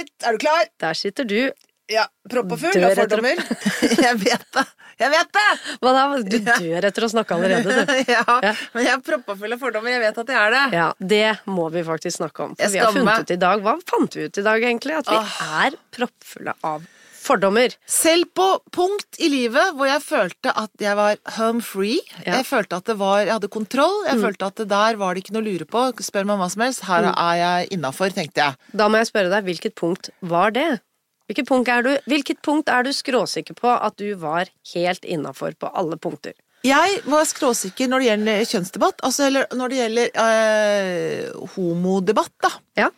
right! Er du klar? Der sitter du. Ja. Proppefull Dør av etter- fordommer. jeg vet det! Jeg vet det! Hva da? Du dør etter å snakke allerede, du. ja, Ja. men jeg er proppefull av fordommer. Jeg vet at jeg er det. Ja, det må vi faktisk snakke om. For vi har funnet ut i dag Hva fant vi ut i dag, egentlig? At vi er proppfulle av fordommer. Selv på punkt i livet hvor jeg følte at jeg var home free, Ja. jeg følte at det var, jeg hadde kontroll, jeg følte at det der var det ikke noe å lure på, spør meg hva som helst, her er jeg innafor, tenkte jeg. Da må jeg spørre deg, hvilket punkt var det? Hvilket punkt er du, hvilket punkt er du skråsikker på at du var helt innafor på alle punkter? Jeg var skråsikker når det gjelder kjønnsdebatt, altså eller når det gjelder øh, homodebatt, da. Ja.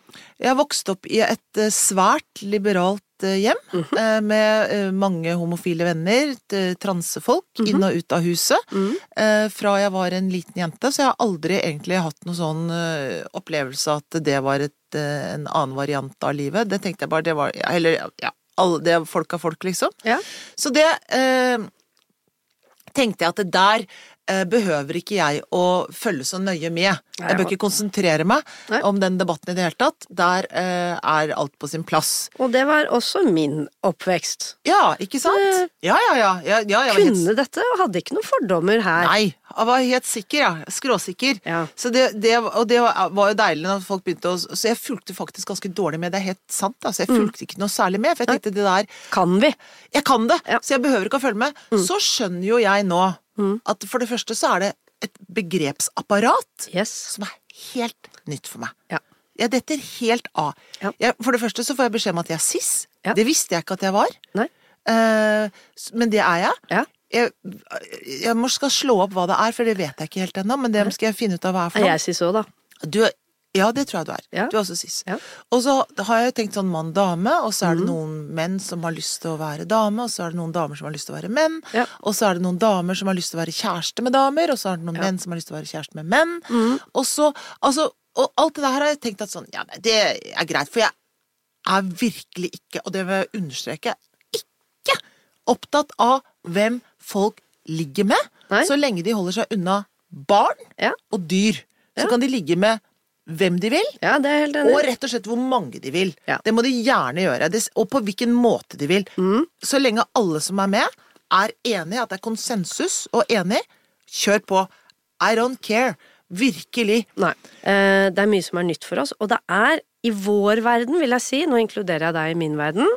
Jeg vokste opp i et eh, svært liberalt hjem, mm -hmm. med eh, mange homofile venner, transefolk, transefolk, -hmm. inn og ut av huset. Mm. fra jeg var en liten jente, så jeg har aldri egentlig hatt noen sånn eh, opplevelse at det var et, eh, en annen variant av livet. Det tenkte jeg bare, det var Eller, ja, alle, det er folk av folk, liksom. Ja. Så det eh, tenkte jeg at det der eh, behøver ikke jeg å følge så nøye med. Jeg bør ikke konsentrere meg Nei. om den debatten i det hele tatt. Der eh, er alt på sin plass. Og det var også min oppvekst. Ja, ikke sant? Eh, Ja, ja, ja. ja, ja jeg var helt, Kunne dette og hadde ikke noen fordommer her. nei, jeg var helt sikker, ja. Skråsikker. Ja. Så det, det, og det var jo deilig når folk begynte å Så jeg fulgte faktisk ganske dårlig med, det er helt sant. Altså, jeg fulgte ikke noe særlig med, for jeg tenkte det der Kan vi? Jeg kan det, så jeg behøver ikke å følge med. Så skjønner jo jeg nå at for det første så er det et begrepsapparat Yes. som er helt nytt for meg. Ja. Jeg detter helt av. Ja. Jeg, for det første så får jeg beskjed om at jeg er cis. Ja. Det visste jeg ikke at jeg var. Eh, men det er jeg. Ja. Jeg, jeg må skal slå opp hva det er, for det vet jeg ikke helt ennå. Men det skal jeg finne ut av hva er for Er noe. jeg sis òg, da? Du, ja, det tror jeg du er. Ja. Du er også cis. Ja. Og så har jeg tenkt sånn mann-dame, og så er det det noen menn som har lyst til å være dame, og så er det noen damer som har lyst til å være menn, Ja. og så er det noen damer som har lyst til å være kjæreste med damer, og så er det noen menn som har lyst til å være kjæreste med menn, Mm. og så Altså, og alt det der har jeg tenkt at sånn, ja, det er greit, for jeg er virkelig ikke, og det vil jeg understreke, ikke opptatt av hvem folk ligger med, Nei. så lenge de holder seg unna barn og dyr. Så kan de ligge med hvem de vil, Ja, det er helt enig. og rett og slett hvor mange de vil. Ja. Det må de gjerne gjøre, og på hvilken måte de vil. Mm. Så lenge alle som er med, er enige, at det er konsensus og enig, kjør på. I don't care. Virkelig. Nei. Eh, det er mye som er nytt for oss, og det er i vår verden, vil jeg si, nå inkluderer jeg deg i min verden,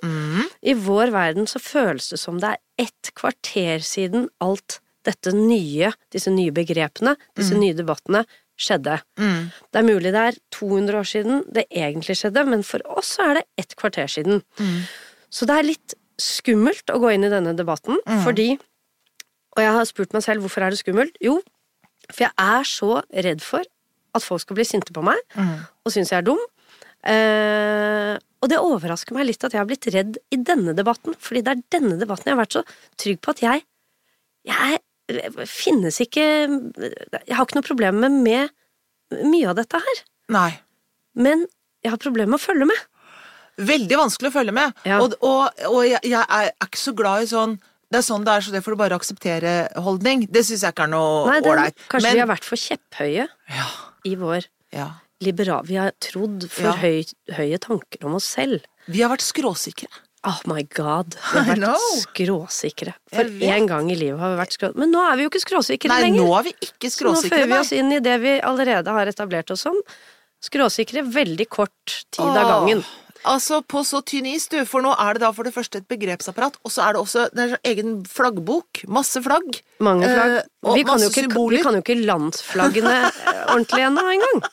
i vår verden så føles det som det er ett kvarter siden alt dette nye, disse nye begrepene, disse nye debattene, skjedde. Mm. Det er mulig det er 200 år siden det egentlig skjedde, men for oss så er det et kvarter siden. Så det er litt skummelt å gå inn i denne debatten, fordi Og jeg har spurt meg selv hvorfor er det skummelt. Jo, for jeg er så redd for at folk skal bli sinte på meg og synes jeg er dum. Eh, og det overrasker meg litt at jeg har blitt redd i denne debatten, fordi det er denne debatten jeg har vært så trygg på at jeg Jeg finnes ikke Jeg har ikke noe problem med, mye av dette her, Nei. men jeg har problemer med å følge med. Veldig vanskelig å følge med. Ja. Og, og, og jeg, jeg er ikke så glad i sånn det er sånn det er, så det får du bare akseptere-holdning. Det syns jeg ikke er noe ålreit. kanskje Men vi har vært for kjepphøye ja, i vår ja. liberal... Vi har trodd for høy, høye tanker om oss selv. Vi har vært skråsikre. Oh my god. Vi har vært skråsikre. For én gang i livet har vi vært skråsikre. Men nå er vi jo ikke skråsikre Nei, lenger. nå er vi ikke skråsikre. Så nå fører vi oss inn i det vi allerede har etablert oss som. Skråsikre veldig kort tid av gangen. Altså, på så tynn is, du. For nå er det da for det første et begrepsapparat, og så er det også det er en egen flaggbok. Masse flagg. Mange flagg. Eh, og vi, kan jo masse symboler. vi kan jo ikke landsflaggene eh, ordentlig ennå engang.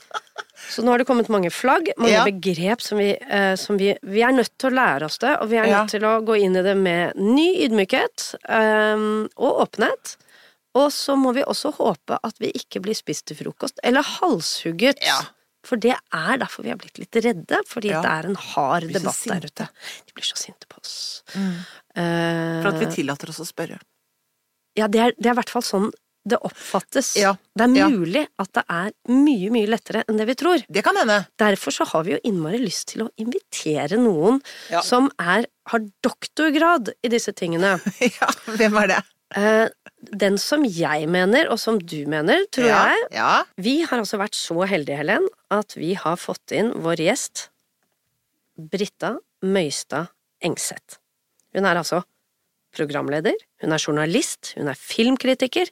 Så nå har det kommet mange flagg, mange Ja. begrep som vi, eh, som vi Vi er nødt til å lære oss det, og vi er Ja. nødt til å gå inn i det med ny ydmykhet eh, og åpenhet. Og så må vi også håpe at vi ikke blir spist til frokost, eller halshugget. Ja. For det er derfor vi har blitt litt redde, fordi Ja. det er en hard debatt der ute. De blir så sinte på oss. For at vi tillater oss å spørre. ja, det er i hvert fall sånn det oppfattes. Ja, Det er ja. mulig at det er mye, mye lettere enn det vi tror. Det kan hende. Derfor så har vi jo innmari lyst til å invitere noen Ja. som er, har doktorgrad i disse tingene. ja, hvem er det? Eh, den som jeg mener, og som du mener, tror ja, jeg Ja. Vi har altså vært så heldige, Helen, at vi har fått inn vår gjest Britta Møystad Engseth. Hun er altså programleder, hun er journalist, hun er filmkritiker,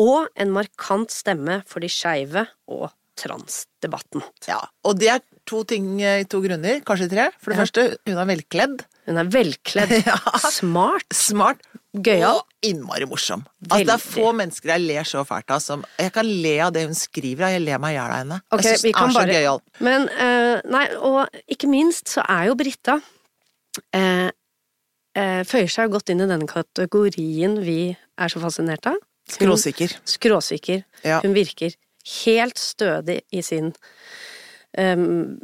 og en markant stemme for de skeive og transdebatten. Ja, og det er to ting, i to grunner, kanskje tre. For det Ja. første, hun er velkledd, Hun er velkledd, Ja. smart, smart gøyal. og innmari morsom. Altså, det er få mennesker jeg ler så fælt av som Jeg kan le av det hun skriver og jeg ler meg i hjel av henne. Okay, jeg syns det hun er så gøyal. Men uh, nei, og ikke minst så er jo Britta uh, uh, Føyer seg godt inn i denne kategorien vi er så fascinert av. Skråsikker. Skråsikker. Ja. Hun virker helt stødig i sin um,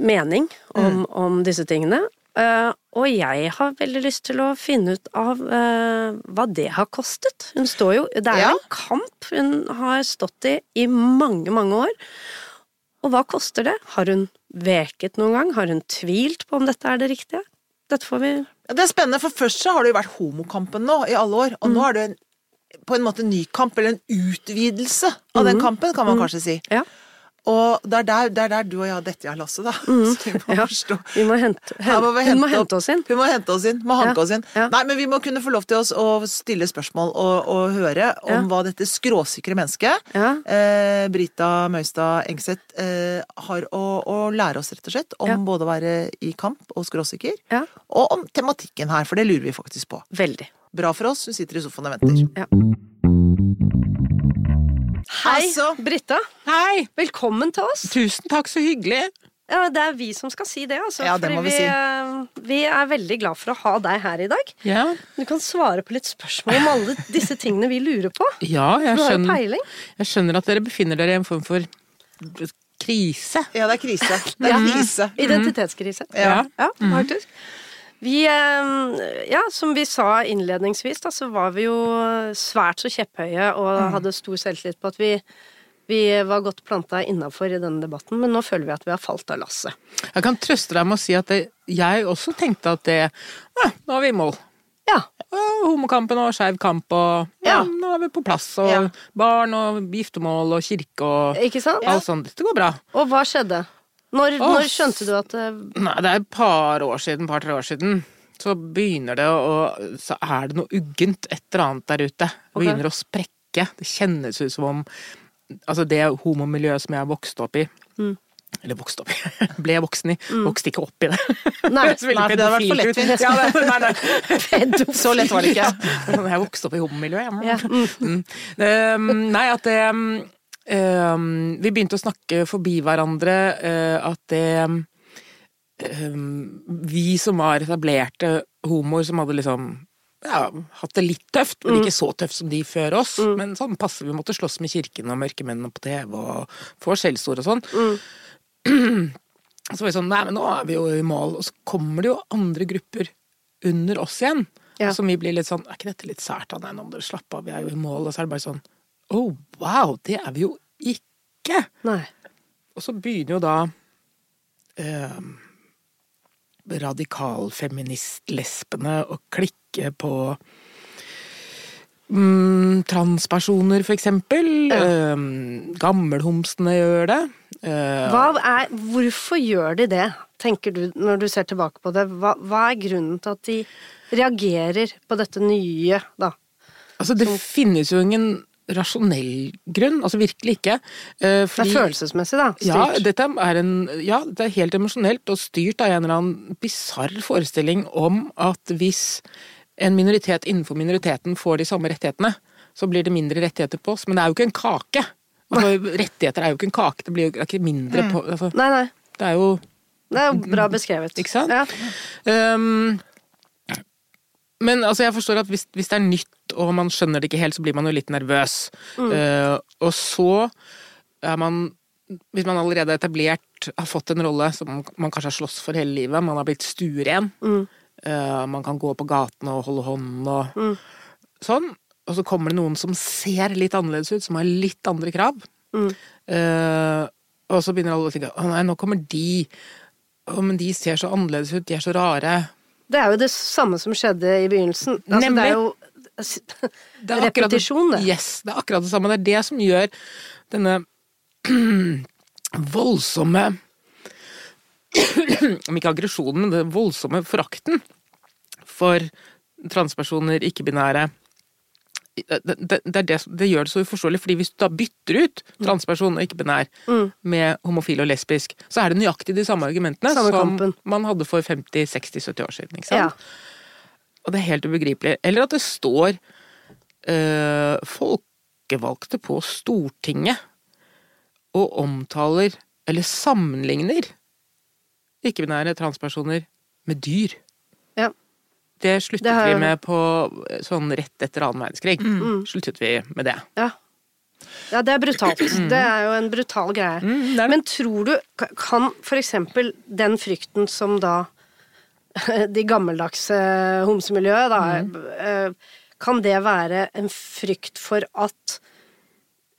mening om, om disse tingene. Uh, og jeg har veldig lyst til å finne ut av uh, hva det har kostet. Hun står jo Det er Ja. en kamp hun har stått i i mange, mange år. Og hva koster det? Har hun veket noen gang? Har hun tvilt på om dette er det riktige? Dette får vi Det er spennende, for først så har det jo vært homokampen nå i alle år, og nå er det en, på en måte ny kamp, eller en utvidelse av den kampen, kan man kanskje si. Ja. Og det er der, det er der du og jeg har dette i lasset, da. Så vi må ja. forstå. Vi må hente, Her må vi hun må hente hente oss inn. Hun må hente oss inn. Må hanke Ja, oss inn. ja. Nei, men vi må kunne få lov til oss å stille spørsmål og, og høre om hva dette skråsikre mennesket, eh, Brita Møystad Engseth, eh, har å, å lære oss, rett og slett. Om både å være i kamp og skråsikker, og om tematikken her, for det lurer vi faktisk på. Veldig. Bra for oss, hun sitter i sofaen og venter. Ja. Hei, Altså. Britta. Hei! Velkommen til oss. Tusen takk, så hyggelig. Ja, det er vi som skal si det, altså. Ja, det må vi vi, si. eh, vi er veldig glad for å ha deg her i dag. Ja, Du kan svare på litt spørsmål om alle disse tingene vi lurer på. ja jeg, Du har jo skjønner, peiling. jeg skjønner at dere befinner dere i en form for krise. Ja, det er krise. Det er krise. Identitetskrise. Ja. Ja, faktisk. Vi, eh, ja, som vi sa innledningsvis, da, så var vi jo svært så kjepphøye og hadde stor selvtillit på at vi, vi var godt planta innafor i denne debatten, men nå føler vi at vi har falt av lasset. Jeg kan trøste deg med å si at det, jeg også tenkte at det ja, Nå er vi i mål. Ja. Homokampen og skeiv kamp og ja, Ja. nå er vi på plass. Og Ja. barn og giftermål og kirke og Ikke sant? alt sånt. Dette går bra. Og hva skjedde? Når, oh, når skjønte du at eh, Nei, det er et par år siden, par-tre år siden. Så begynner det å Så er det noe uggent, et eller annet der ute. Det Ok. begynner å sprekke. Det kjennes ut som om Altså, det homomiljøet som jeg vokste opp i Mm. Eller vokste opp i. Ble jeg voksen i. Vokste ikke opp i det. Nei, Det nei, det hadde vært for lett. Ja, det- nei, nei. Så lett var det ikke. Jeg vokste opp i homomiljøet. Ja. Mm. Um, nei, at det um, Vi begynte å snakke forbi hverandre. uh, at det um, Vi som var etablerte homoer, som hadde liksom ja, hatt det litt tøft, men ikke så tøft som de før oss. Men sånn passe vi måtte slåss med kirken og mørkemennene på TV og få skjellsord og sånn. Så var vi sånn, nei, men nå er vi jo i mål. Og så kommer det jo andre grupper under oss igjen. Ja. Som vi blir litt sånn, er ikke dette litt sært Nei, nå må dere slappe av, vi er jo i mål. Og så er det bare sånn, oh wow, det er vi jo ikke. Nei. Og så begynner jo da eh, radikalfeministlesbene å klikke på mm, transpersoner, for eksempel. Eh, gammelhomsene gjør det. Eh, er, hvorfor gjør de det, tenker du, når du ser tilbake på det? Hva, hva er grunnen til at de reagerer på dette nye, da? altså, det finnes jo ingen rasjonell grunn, altså virkelig ikke. Eh, Det er følelsesmessig, da. Ja, dette er en, ja, det er helt emosjonelt og styrt av en eller annen bisarr forestilling om at hvis en minoritet innenfor minoriteten får de samme rettighetene, så blir det mindre rettigheter på oss. Men det er jo ikke en kake. Altså, rettigheter er jo ikke en kake, det blir jo ikke mindre på altså, Nei, nei. Det er jo Det er jo bra beskrevet. Ikke sant? Ja. Ehm, men altså, jeg forstår at hvis, hvis det er nytt og man skjønner det ikke helt, så blir man jo litt nervøs. Eh, og så er man Hvis man allerede er etablert, har fått en rolle som man kanskje har slåss for hele livet, man har blitt stueren, eh, man kan gå på gatene og holde hånden og sånn, og så kommer det noen som ser litt annerledes ut, som har litt andre krav. uh, og så begynner alle å tenke å nei, nå kommer de. Å, men de ser så annerledes ut, de er så rare. Det er jo det samme som skjedde i begynnelsen. Altså, det er jo Det er repetisjon, det. Yes, det er akkurat det samme. Det er det som gjør denne voldsomme Om ikke aggresjonen, men den voldsomme forakten for transpersoner, ikke-binære. Det, det, det, det, det gjør det så uforståelig, fordi hvis du da bytter ut transperson og ikke-binær med homofil og lesbisk, så er det nøyaktig de samme argumentene Samme som kampen. man hadde for 50-60-70 år siden. ikke? Ja. Og det er helt ubegripelig. Eller at det står øh, folkevalgte på Stortinget og omtaler, eller sammenligner, ikke-binære transpersoner med dyr. Det sluttet Det har vi med på eh, sånn rett etter annen verdenskrig. Sluttet vi med det. Ja. ja, det er brutalt. Det er jo en brutal greie. Mm, det det. Men tror du Kan for eksempel den frykten som da de gammeldagse homsemiljøet, da Mm. eh, Kan det være en frykt for at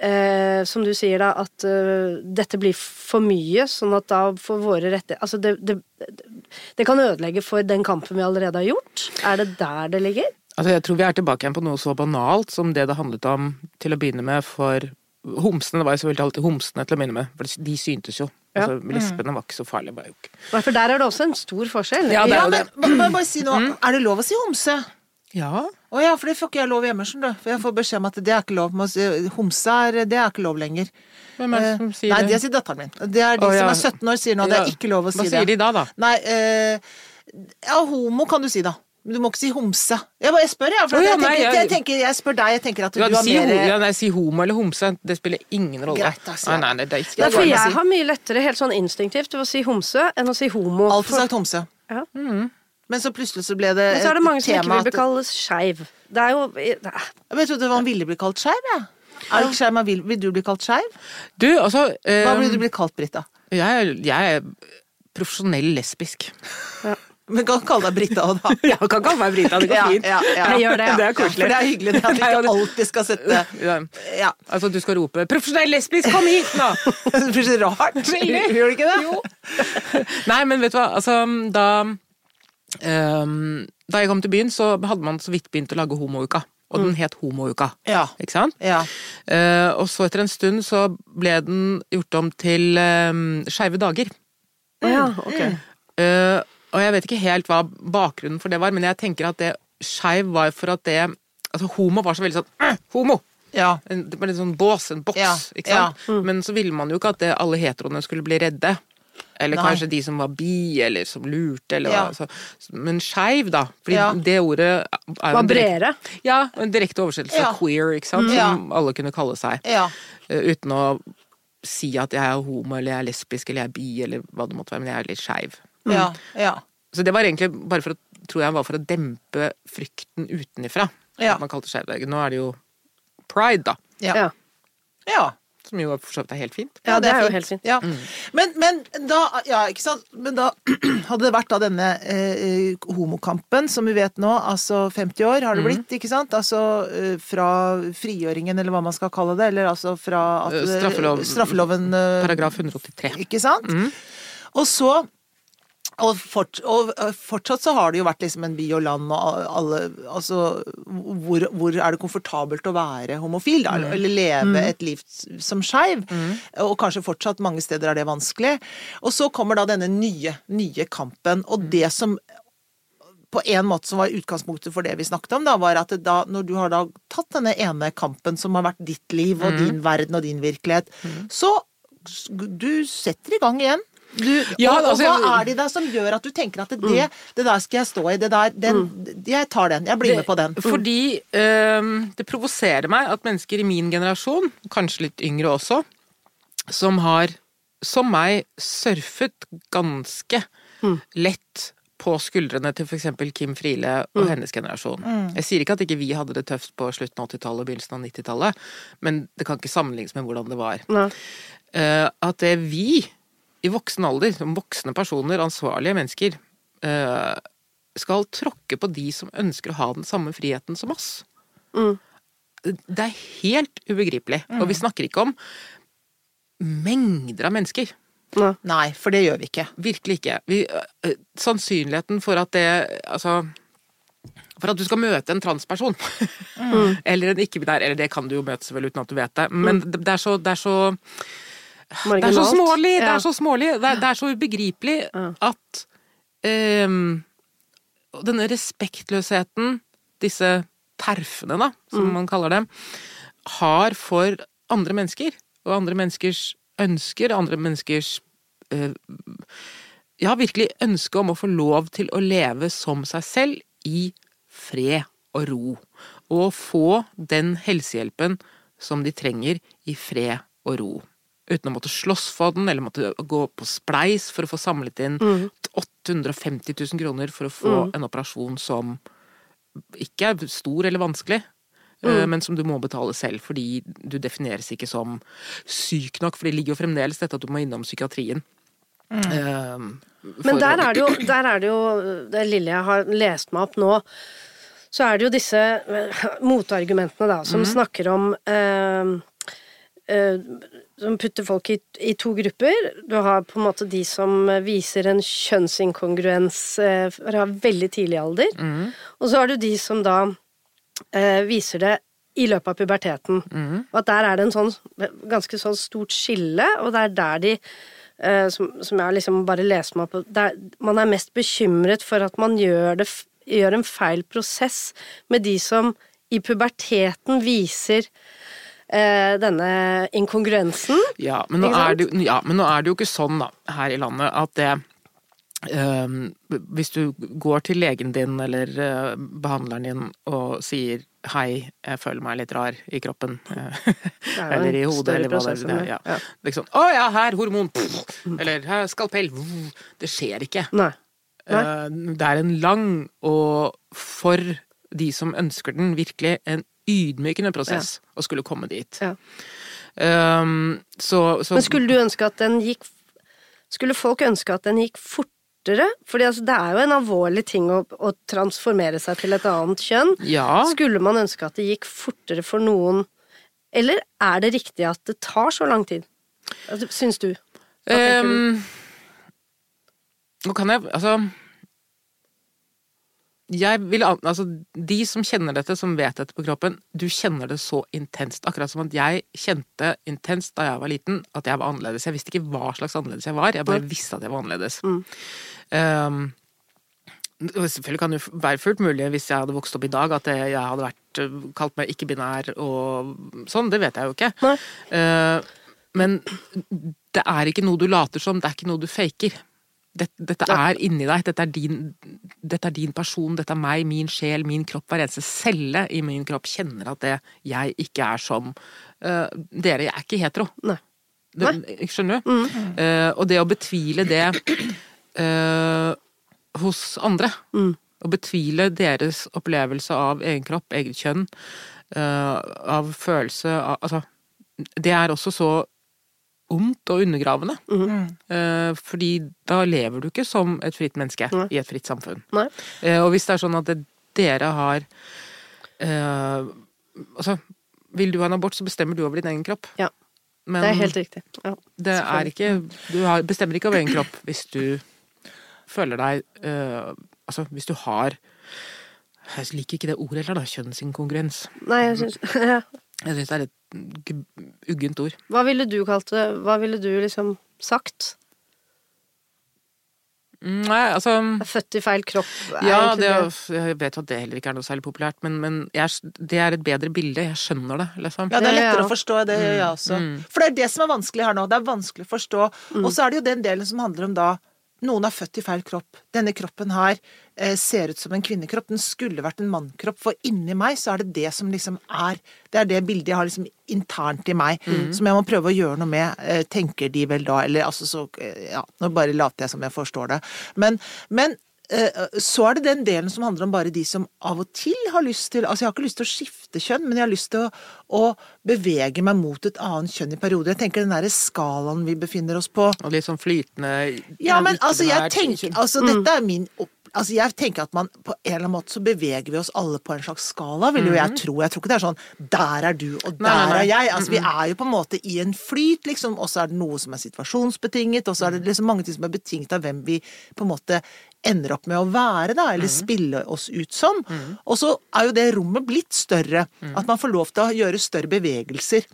eh, som du sier, da, at uh, dette blir for mye, sånn at da får våre retter Altså, det, det, det kan ødelegge for den kampen vi allerede har gjort? Er det der det ligger? Altså, jeg tror vi er tilbake igjen på noe så banalt som det det handlet om til å begynne med for Homsene var jo selvfølgelig alltid homsene til å begynne med, for de syntes jo. Ja. Altså, lesbene var ikke så farlige. Var jo ikke. For der er det også en stor forskjell. Ja, det er Ja, men må bare si noe. Er det lov å si homse? Ja. Å ja, for det får ikke jeg lov hjemme, skjønner du. For jeg får beskjed om at det er ikke lov. Homse er, det er ikke lov lenger. Hvem er det som sier sier Nei, det? det sier datteren min. Det er de Å, ja. som er 17 år sier nå det er ikke lov å si det. Hva det. sier de da, da? Nei, eh, ja, homo kan du si da. Men du må ikke si homse. Jeg bare jeg spør, jeg. For oh, ja, jeg, nei, tenker, jeg- jeg, tenker, jeg spør deg, jeg tenker at Ja, du har si, mer ho ja, nei, si homo eller homse, det spiller ingen rolle. Greit, da, jeg nei, nei, nei, det er ikke Ja, for jeg har mye lettere helt sånn instinktivt ved å si homse enn å si homo. Alltid For- sagt homse. Ja. Men så plutselig så ble det tema Men så er det mange som ikke vil bli kalt skeiv. Det er jo det er- Men Jeg trodde man ville bli kalt skeiv, jeg. Er det ikke skeiv man vil? Vil du bli kalt skeiv? Du, altså eh, Hva vil du bli kalt, Brita? jeg, jeg er profesjonell lesbisk. Men kan kalle deg Brita òg, da. Ja, kan kalle meg Brita, det går Ja, fint. ja, ja. Jeg gjør det, ja. Det er koselig. For det er hyggelig det at vi ikke alltid skal sette Ja. Ja. Altså, du skal rope 'profesjonell lesbisk, kom hit nå'! Det blir så rart. Gjør det ikke det? Jo. Nei, men vet du hva, altså da Da jeg kom til byen, så hadde man så vidt begynt å lage Homouka. Og den het Homouka. Ja. Ikke sant? Ja. Eh, og så etter en stund så ble den gjort om til um, Skeive dager. Ja, ok. Eh, og jeg vet ikke helt hva bakgrunnen for det var, men jeg tenker at det skeiv var for at det Altså, homo var så veldig sånn «Øh, Homo! Ja. En, det var en sånn bås, en boks, Ja, ikke sant? Men så ville man jo ikke at det, alle heteroene skulle bli redde. Eller Nei. kanskje de som var bi, eller som lurte, eller Ja. hva. Men skeiv, da. Fordi Ja. det ordet er Var bredere. ja, en direkte oversettelse Ja. av queer, ikke sant? Ja. Som alle kunne kalle seg. Ja. Eh, uten å si at jeg er homo, eller jeg er lesbisk, eller jeg er bi, eller hva det måtte være. Men jeg er litt skeiv. Ja. Ja. Så det var egentlig bare for å, tror jeg var for å dempe frykten utenifra. Ja. At man kalte skeiv. Nå er det jo pride, da. Ja. Ja. Som jo for så vidt er helt fint. Ja, det er jo helt fint. Ja. Men, men da Ja, ikke sant. Men da hadde det vært da denne eh, homokampen, som vi vet nå, altså 50 år har det blitt, blitt, ikke sant? Altså eh, fra frigjøringen, eller hva man skal kalle det, eller altså fra at, Eh, straffelov- straffeloven eh, Paragraf 183. Ikke sant? Mm. Og så og, fort, og fortsatt så har det jo vært liksom en by og land og alle Altså hvor, hvor er det komfortabelt å være homofil, da? Eller leve et liv som skeiv? Og kanskje fortsatt mange steder er det vanskelig. Og så kommer da denne nye, nye kampen, og det som på en måte som var utgangspunktet for det vi snakket om, da, var at da, når du har da tatt denne ene kampen som har vært ditt liv og din verden og din virkelighet, så du setter i gang igjen. Du, Ja, og, og altså, hva er det da som gjør at du tenker at det, det der skal jeg stå i, det der, den, jeg tar den, jeg blir med på den. Fordi øh, det provoserer meg at mennesker i min generasjon, kanskje litt yngre også, som har, som meg, surfet ganske lett på skuldrene til f.eks. Kim Friele og hennes generasjon. Jeg sier ikke at ikke vi hadde det tøft på slutten av 80-tallet og begynnelsen av 90-tallet, men det kan ikke sammenlignes med hvordan det var. Eh, at det vi, i voksen alder, som voksne personer, ansvarlige mennesker, eh, skal tråkke på de som ønsker å ha den samme friheten som oss. Mm. Det er helt ubegripelig. Og vi snakker ikke om mengder av mennesker. Nei. Nei, for det gjør vi ikke. Virkelig ikke. Vi, øh, sannsynligheten for at det Altså For at du skal møte en transperson, eller en ikke-binær Eller det kan du jo møte selvfølgelig uten at du vet det, men det, det er så, det er så Det er så smålig! Det er så smålig! Det er, det er så ubegripelig at um, denne respektløsheten disse terfene, da, som Mm. man kaller dem, har for andre mennesker. Og andre menneskers ønsker, andre menneskers uh, Ja, virkelig ønske om å få lov til å leve som seg selv i fred og ro. Og få den helsehjelpen som de trenger i fred og ro. Uten å måtte slåss for den, eller måtte gå på spleis for å få samlet inn 850 000 kroner for å få en operasjon som ikke er stor eller vanskelig, Mm. men som du må betale selv fordi du defineres ikke som syk nok, for det ligger jo fremdeles dette at du må innom psykiatrien. Eh, Men der er det jo, der er det, jo det lille jeg har lest meg opp nå, så er det jo disse eh, motargumentene da, som snakker om eh, eh, Som putter folk i, i to grupper. Du har på en måte de som viser en kjønnsinkongruens eh, fra veldig tidlig alder. Og så har du de som da eh, viser det i løpet av puberteten. Og at der er det en sånn ganske sånn stort skille, og det er der de eh, som, som jeg liksom bare lest meg på der, Man er mest bekymret for at man gjør, det, gjør en feil prosess med de som i puberteten viser eh, denne inkongruensen. Ja men, er det, ja, men nå er det jo ikke sånn da, her i landet at det ehm, Hvis du går til legen din eller eh, behandleren din og sier 'hei, jeg føler meg litt rar i kroppen', eller i hodet, eller hva det er. Ja. Ja. Det er ikke sånn 'å ja, her, hormon', pff, eller her, skalpell Det skjer ikke. Nei. Nei. Eh, Det er en lang og for de som ønsker den, virkelig en ydmykende prosess å skulle komme dit. Ja. Um, så, så Men skulle du ønske at den gikk Skulle folk ønske at den gikk fortere? Fordi altså, det er jo en alvorlig ting å, å transformere seg til et annet kjønn. Ja. Skulle man ønske at det gikk fortere for noen, eller er det riktig at det tar så lang tid? Altså, Syns du? Hva tenker du? Um, nå kan jeg Altså jeg vil, altså, De som kjenner dette, som vet dette på kroppen, du kjenner det så intenst. Akkurat som at jeg kjente intenst da jeg var liten at jeg var annerledes. Jeg visste ikke hva slags annerledes jeg var, jeg bare visste at jeg var annerledes. Mm. Um, selvfølgelig kan det være fullt mulig hvis jeg hadde vokst opp i dag, at jeg hadde vært, kalt meg ikke-binær og sånn. Det vet jeg jo ikke. Uh, men det er ikke noe du later som, det er ikke noe du faker. Dette, dette er inni deg, dette er, din, dette er din person, dette er meg, min sjel, min kropp. Hver eneste celle i min kropp kjenner at det, jeg ikke er som uh, dere. Jeg er ikke hetero. Nei. Det, skjønner du? Uh, og det å betvile det uh, hos andre, Mm. å betvile deres opplevelse av egen kropp, eget kjønn, av følelse av Altså, det er også så ondt og undergravende. Uh, fordi da lever du ikke som et fritt menneske Nei. i et fritt samfunn. Uh, og hvis det er sånn at det, dere har uh, Altså, vil du ha en abort, så bestemmer du over din egen kropp. Ja. Men Det er helt riktig. Ja. det er ikke Du har, bestemmer ikke over egen kropp hvis du føler deg uh, Altså, hvis du har Jeg liker ikke det ordet heller, da. Kjønnsinkongruens. Nei, jeg syns ja. Jeg syns det er g- uggent ord. Hva ville du kalt det? Hva ville du liksom sagt? Mm, Nei, altså Er født i feil kropp? Ja, det, jeg vet at det heller ikke er noe særlig populært, men, men jeg, det er et bedre bilde. Jeg skjønner det, liksom. Ja, det er lettere ja. å forstå, det gjør jeg også. For det er det som er vanskelig her nå. Det er vanskelig å forstå. Og så er det jo den delen som handler om da noen er født i feil kropp. Denne kroppen her eh, ser ut som en kvinnekropp. Den skulle vært en mannkropp. For inni meg så er det det som liksom er Det er det bildet jeg har liksom internt i meg, som jeg må prøve å gjøre noe med. Eh, tenker de vel da, eller altså så eh, Ja, nå bare later jeg som jeg forstår det. Men, men så er det den delen som handler om bare de som av og til har lyst til Altså, jeg har ikke lyst til å skifte kjønn, men jeg har lyst til å, å bevege meg mot et annet kjønn i perioder. Jeg tenker den derre skalaen vi befinner oss på. Og litt sånn flytende Ja, men altså, jeg tenker. Altså, dette er min opp... Altså, jeg tenker at man på en eller annen måte så beveger vi oss alle på en slags skala, vil jo jeg tro. Jeg tror ikke det er sånn der er du, og der Nei, nei, nei. er jeg. Altså, vi er jo på en måte i en flyt, liksom, og så er det noe som er situasjonsbetinget, og så er det liksom mange ting som er betinget av hvem vi på en måte ender opp med å være, da, eller spille oss ut som. Og så er jo det rommet blitt større. At man får lov til å gjøre større bevegelser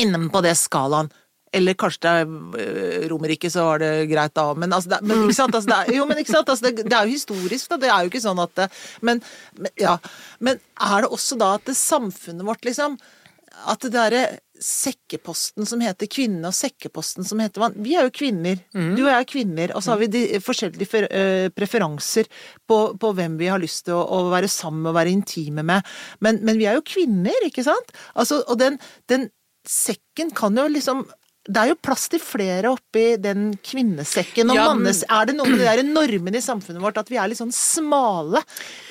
innen på det skalaen. Eller kanskje det er øh, Romerike, så var det greit da. Men, altså, det, men ikke sant? Altså, det er, jo, men ikke sant? Altså, det, det er jo historisk, da. Det er jo ikke sånn at det, men, men, ja. men er det også da at det samfunnet vårt, liksom At det derre sekkeposten som heter kvinne, og sekkeposten som heter mann Vi er jo kvinner. Du og jeg er kvinner. Og så har vi de forskjellige øh, preferanser på, på hvem vi har lyst til å, å være sammen med og være intime med. Men, men vi er jo kvinner, ikke sant? Altså, og den, den sekken kan jo liksom det er jo plass til flere oppi den kvinnesekken. Og Ja, mannes, er det noe med de der normene i samfunnet vårt at vi er litt sånn smale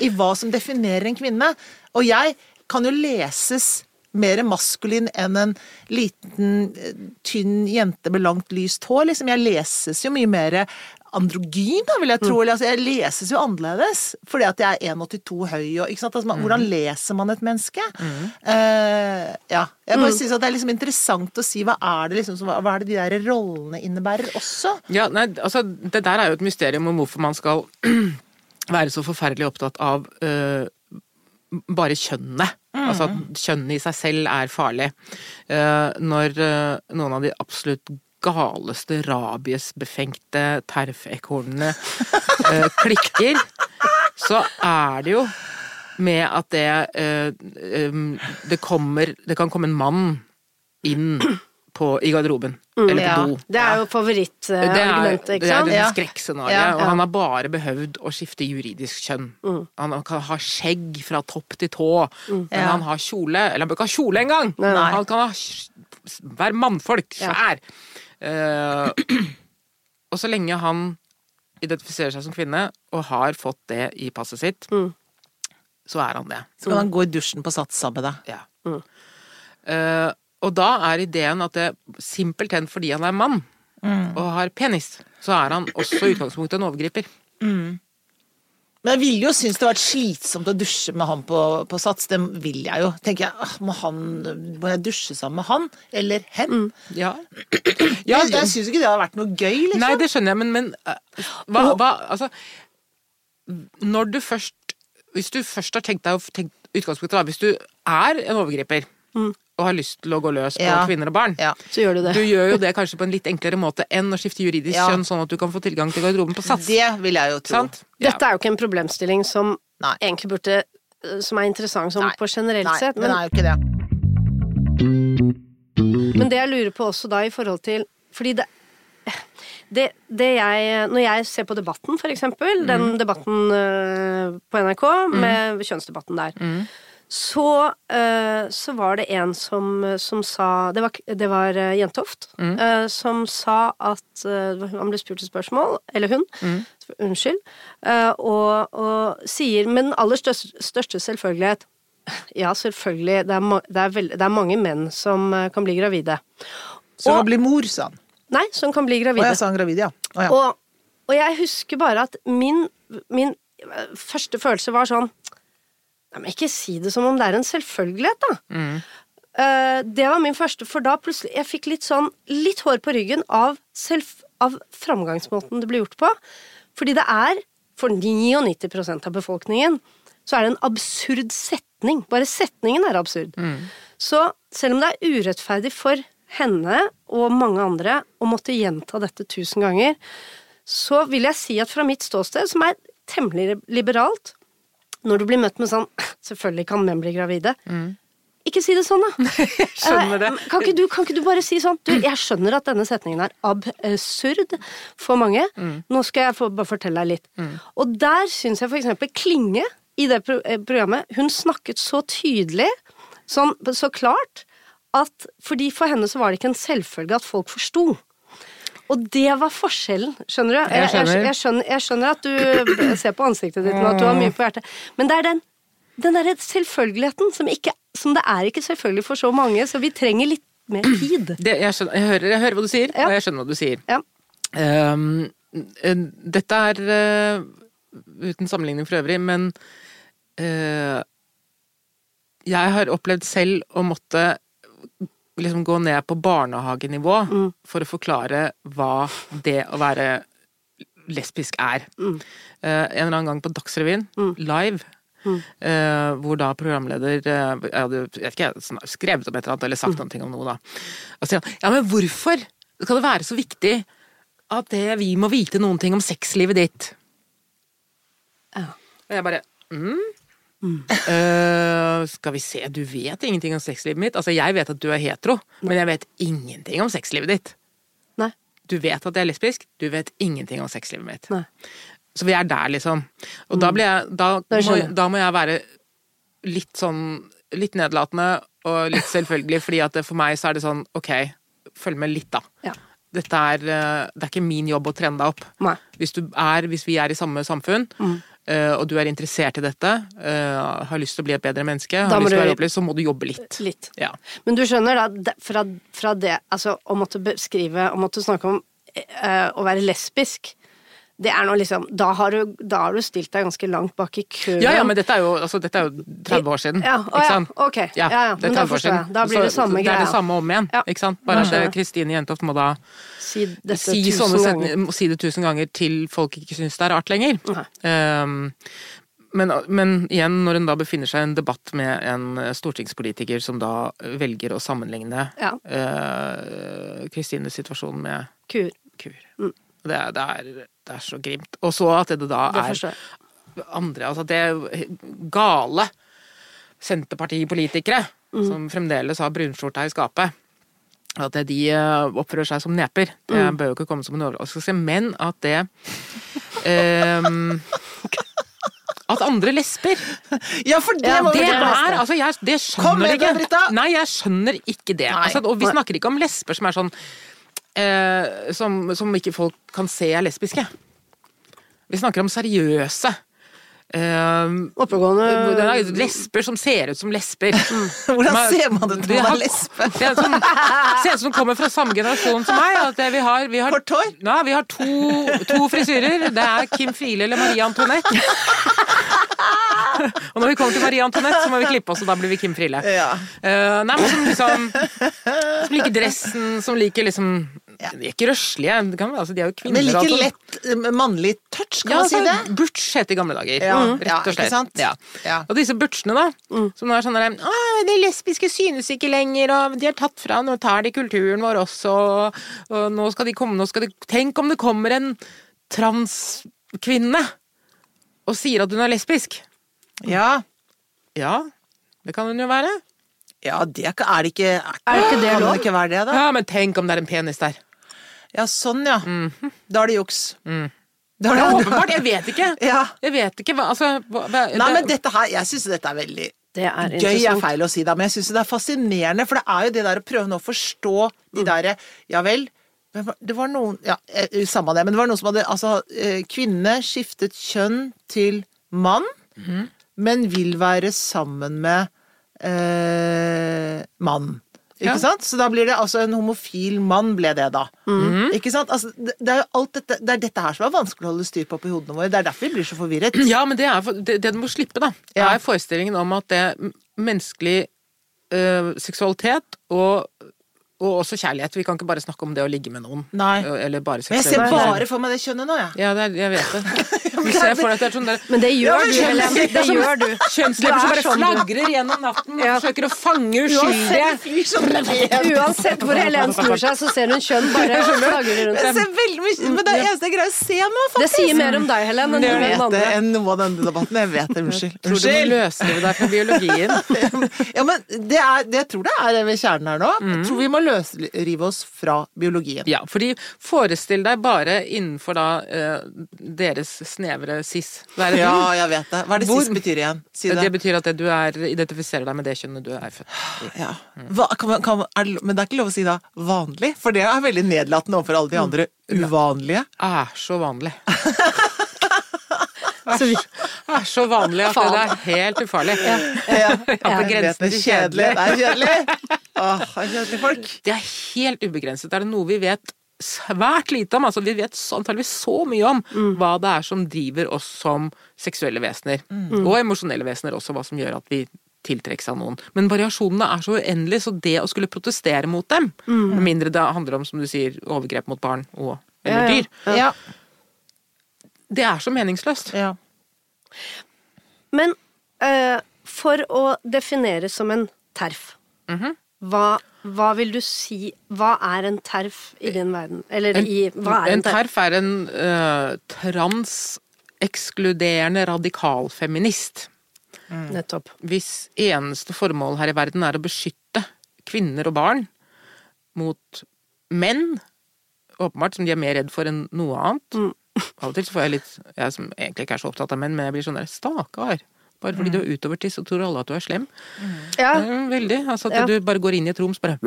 i hva som definerer en kvinne? Og jeg kan jo leses mer maskulin enn en liten, eh, tynn jente med langt, lyst hår. Liksom. Jeg leses jo mye mer androgyn, da, vil jeg tro. Eller, altså, jeg leses jo annerledes fordi at jeg er 1,82 høy. Og, ikke sant? Altså, man, Hvordan leser man et menneske? Eh, ja. Jeg bare synes at Det er liksom interessant å si hva er det liksom, som- hva er det de der rollene innebærer også? Ja, nei, altså, det der er jo et mysterium om hvorfor man skal være så forferdelig opptatt av uh, bare kjønnet. Altså at kjønnet i seg selv er farlig. Uh, når noen av de absolutt galeste, rabiesbefengte terfekornene øh, klikker, så er det jo med at det øhm, det kommer Det kan komme en mann inn på, i garderoben. eller på ja. do. Det er jo favorittargumentet, det ikke er sant? det Ja. skrekkscenarioet, Ja, og han har bare behøvd å skifte juridisk kjønn. Han kan ha skjegg fra topp til tå, men Ja. han har kjole Eller han bør ikke ha kjole engang! Han kan ha, være mannfolk, Ja. Eh, og så lenge han identifiserer seg som kvinne, og har fått det i passet sitt, Mm. så er han det. Så kan han gå i dusjen på Sats sammen med deg. Ja. Mm. Eh, og da er ideen at det simpelthen fordi han er mann og har penis, så er han også i utgangspunktet en overgriper. Men jeg ville jo synes det hadde vært slitsomt å dusje med han på, på Sats. Det vil jeg jo. Tenker jeg, må, han, må jeg dusje sammen med han? Eller hen? Ja. Jeg, jeg syns ikke det hadde vært noe gøy, liksom. Nei, det skjønner jeg, men, men eh, hva, hva Altså Når du først Hvis du først har tenkt deg å tenke utgangspunktet, da, hvis du er en overgriper og har lyst til å gå løs på Ja. kvinner og barn Ja. Så gjør du det. Du gjør jo det kanskje på en litt enklere måte enn å skifte juridisk Ja. kjønn, sånn at du kan få tilgang til garderoben på Sats. Det vil jeg jo tro. Sant? Dette er jo ikke en problemstilling som Nei. egentlig burde Som er interessant sånn på generelt Nei, sett. den Men, er jo ikke det. men det jeg lurer på også da i forhold til Fordi det det, det jeg, når jeg ser på Debatten, for eksempel, den debatten øh, på NRK, med kjønnsdebatten der, så, øh, så var det en som, som sa Det var, det var øh, Jentoft, øh, som sa at Han ble spurt et spørsmål, eller hun, unnskyld, øh, og, og sier med den aller største, største selvfølgelighet Ja, selvfølgelig, det er, det, er veld, det er mange menn som kan bli gravide. Som kan bli mor, sa han. Nei, som kan bli Å, Og jeg sa han gravid, ja. Å, ja. Og, og jeg husker bare at min, min eh, første følelse var sånn Nei, men ikke si det som om det er en selvfølgelighet, da. Eh, det var min første, for da plutselig Jeg fikk litt sånn Litt hår på ryggen av, selv, av framgangsmåten det ble gjort på. Fordi det er, for 99% av befolkningen, så er det en absurd setning. Bare setningen er absurd. Så selv om det er urettferdig for henne og mange andre å måtte gjenta dette tusen ganger, så vil jeg si at fra mitt ståsted, som er temmelig liberalt, når du blir møtt med sånn 'selvfølgelig kan menn bli gravide', ikke si det sånn, da. skjønner det. Eh, Kan ikke, du, kan ikke du bare si sånn du, Jeg skjønner at denne setningen er absurd for mange. Nå skal jeg få, bare fortelle deg litt. Og der syns jeg for eksempel Klinge i det eh, programmet Hun snakket så tydelig, sånn, så klart, at fordi for henne så var det ikke en selvfølge at folk forsto. Og det var forskjellen, skjønner du? Jeg skjønner. Jeg, skjønner, jeg skjønner at du ser på ansiktet ditt nå at du har mye på hjertet, men det er den, den derre selvfølgeligheten som, ikke, som det er ikke selvfølgelig for så mange, så vi trenger litt mer tid. Det, jeg, skjønner, jeg, hører, jeg hører hva du sier, Ja. og jeg skjønner hva du sier. Ja. Eh, dette er eh, uten sammenligning for øvrig, men uh, jeg har opplevd selv å måtte liksom gå ned på barnehagenivå for å forklare hva det å være lesbisk er. Eh, en eller annen gang på Dagsrevyen, live, uh, hvor da programleder uh, Jeg hadde jeg vet ikke, skrevet om et eller annet eller sagt noe om noe, da. Og sier han ja, men hvorfor skal det være så viktig at det, vi må vite noen ting om sexlivet ditt? Ja. Og jeg bare mm. Eh, skal vi se, du vet ingenting om sexlivet mitt? Altså, jeg vet at du er hetero, men jeg vet ingenting om sexlivet ditt. Nei. Du vet at jeg er lesbisk, du vet ingenting om sexlivet mitt. Nei. Så vi er der, liksom. Og da blir jeg da, må, jeg. da må jeg være litt sånn Litt nedlatende og litt selvfølgelig, fordi at for meg så er det sånn ok, følg med litt, da. Ja. Dette er eh, Det er ikke min jobb å trene deg opp. Nei. Hvis, du er, hvis vi er i samme samfunn, Mm. Eh, og du er interessert i dette, eh, har lyst til å bli et bedre menneske, har lyst til å være opplyst, så må du jobbe litt. Litt. Ja. Men du skjønner da, fra, fra det Altså, å måtte beskrive, å måtte snakke om eh, å være lesbisk det er nå liksom da har, du, da har du stilt deg ganske langt bak i køen. ja, ja, men dette er, jo, altså, dette er jo 30 år siden. Ja, å, ja, ok. Ja, ja, det er men da 30 år forstår jeg. Da blir det samme greia. Det er det samme om igjen, Ja. ikke sant? Bare at. Kristine Jentoft må da Si si, setninger, si det tusen ganger til folk ikke syns det er rart lenger. Um, men, men igjen, når hun da befinner seg i en debatt med en stortingspolitiker som da velger å sammenligne Ja. uh, Kristines situasjon med Kur. kuer. Mm. Det, det, er, det er så grimt. Og så at det da Det er andre Altså, det er gale Senterpartipolitikere Mm. som fremdeles har brunskjorta i skapet. At de eh, oppfører seg som neper, det Mm. bør jo ikke komme som en overraskelse. Men at det um, At andre lesber Ja, for det Ja, må det vi er, altså, jeg, det Kom skjønner med det. Britta! Nei, jeg skjønner ikke det. Altså, og vi snakker ikke om lesber som er sånn eh, som, som ikke folk kan se er lesbiske. Vi snakker om seriøse. eh, Oppegående er lesber som ser ut som lesber. Hvordan man, ser man det De når man er lesbe? Ser ut som, ser ut som kommer fra samme generasjon som meg. At vi har, vi har? Ja, vi har to, to frisyrer. Det er Kim Friele eller Marie Antoinette. Og når vi kommer til Marie Antoinette, så må vi klippe oss, og da blir vi Kim Friele. Ja. Uh, nei, men som liksom Som liker dressen, som liker liksom De er ikke røslige, det kan, altså, de er jo kvinner. Men like altså. lett eh, mannlig touch, kan Ja, man si altså, det? Butch het i gamle dager. Ja, Mm, Rett og ikke slett. sant? Ja. Ja. Og disse butchene, da, som nå er sånn der De lesbiske synes ikke lenger, og de er tatt fra Nå tar de kulturen vår også, og, og nå skal de komme nå skal de, Tenk om det kommer en transkvinne og sier at hun er lesbisk. Ja. Ja, det kan hun jo være. ja, det er ikke- er det ikke Er, ikke det lov? kan det ikke være det, da? Ja, Men tenk om det er en penis der. Ja, sånn, ja. Da er det juks. Mm. Det er Ja, åpenbart. Jeg vet ikke. Ja. Jeg vet ikke hva Altså hva, hva, Nei, det- men dette her, jeg syns dette er veldig Det er Gøy er feil å si, da, men jeg syns det er fascinerende. For det er jo det der å prøve nå å forstå de derre Ja vel. Det var noen Ja, eh, samme det, men det var noen som hadde Altså, eh, kvinne skiftet kjønn til mann, men vil være sammen med eh, mann. Ikke Ja. sant? Så da blir det altså en homofil mann, ble det da. Ikke sant? Altså, det, er jo alt dette Det er dette her som er vanskelig å holde styr på på hodene våre. Det er derfor vi blir så forvirret. Ja, men det, er, det, det du må slippe, da, Ja. er forestillingen om at det menneskelig øh, seksualitet og, og også kjærlighet Vi kan ikke bare snakke om det å ligge med noen. Nei. øh, Eller bare Men jeg ser bare for meg det kjønnet nå, jeg. Ja, det er, jeg vet det. Du ser for deg at det er sånn der Men det gjør du, Helen. Det gjør du. Kjønnslepper som bare sånn, flagrer gjennom natten og forsøker å fange uskyldige. Uansett hvor Helen snur seg, så ser hun kjønn bare flagre rundt dem. Men det er eneste jeg greier å se nå, Det sier mer om deg, Helen, enn om den andre. enn noe av denne debatten. Jeg vet det. Unnskyld. Tror du løsrive deg fra biologien? Ja, men det er, det jeg tror det er ved kjernen her nå. Jeg tror vi må løsrive oss fra biologien. Ja, fordi forestill deg bare innenfor da eh, deres snevre cis-verden. Ja, jeg vet det. Hva er det Hvor- cis betyr igjen? Si Det det. betyr at du er, identifiserer deg med det kjønnet du er født i. Ja. Hva, kan man, kan er men det er ikke lov å si da vanlig, for det er veldig nedlatende overfor alle de andre uvanlige. Er så vanlig. Så vi- Er så vanlig at det er helt ufarlig. Ja, Ja, Ja. grensen det. til Kjedelig. Det er kjedelig. Åh, er kjedelige folk. Det er helt ubegrenset. Er det noe vi vet svært lite om? Altså, vi vet antageligvis så mye om hva det er som driver oss som seksuelle vesener. Og emosjonelle vesener også, hva som gjør at vi tiltrekkes av noen. Men variasjonene er så uendelige, så det å skulle protestere mot dem, med mindre det handler om, som du sier, overgrep mot barn og eller Ja, ja. dyr, Ja. Det er så meningsløst. ja. Men eh, for å definere som en terf, Mhm. hva, hva vil du si Hva er en terf i din verden? Eller i Hva er en en terf? TERF er en uh, transekskluderende radikalfeminist. Nettopp. Hvis eneste formål her i verden er å beskytte kvinner og barn mot menn, åpenbart, som de er mer redd for enn noe annet. Mm. Av og til så får jeg litt Jeg som egentlig ikke er så opptatt av menn, men jeg blir sånn der Stakkar! Bare fordi du er har utovertiss, så tror alle at du er slem. Ja, Mm, Veldig. Altså at Ja. du bare går inn i et rom, så bare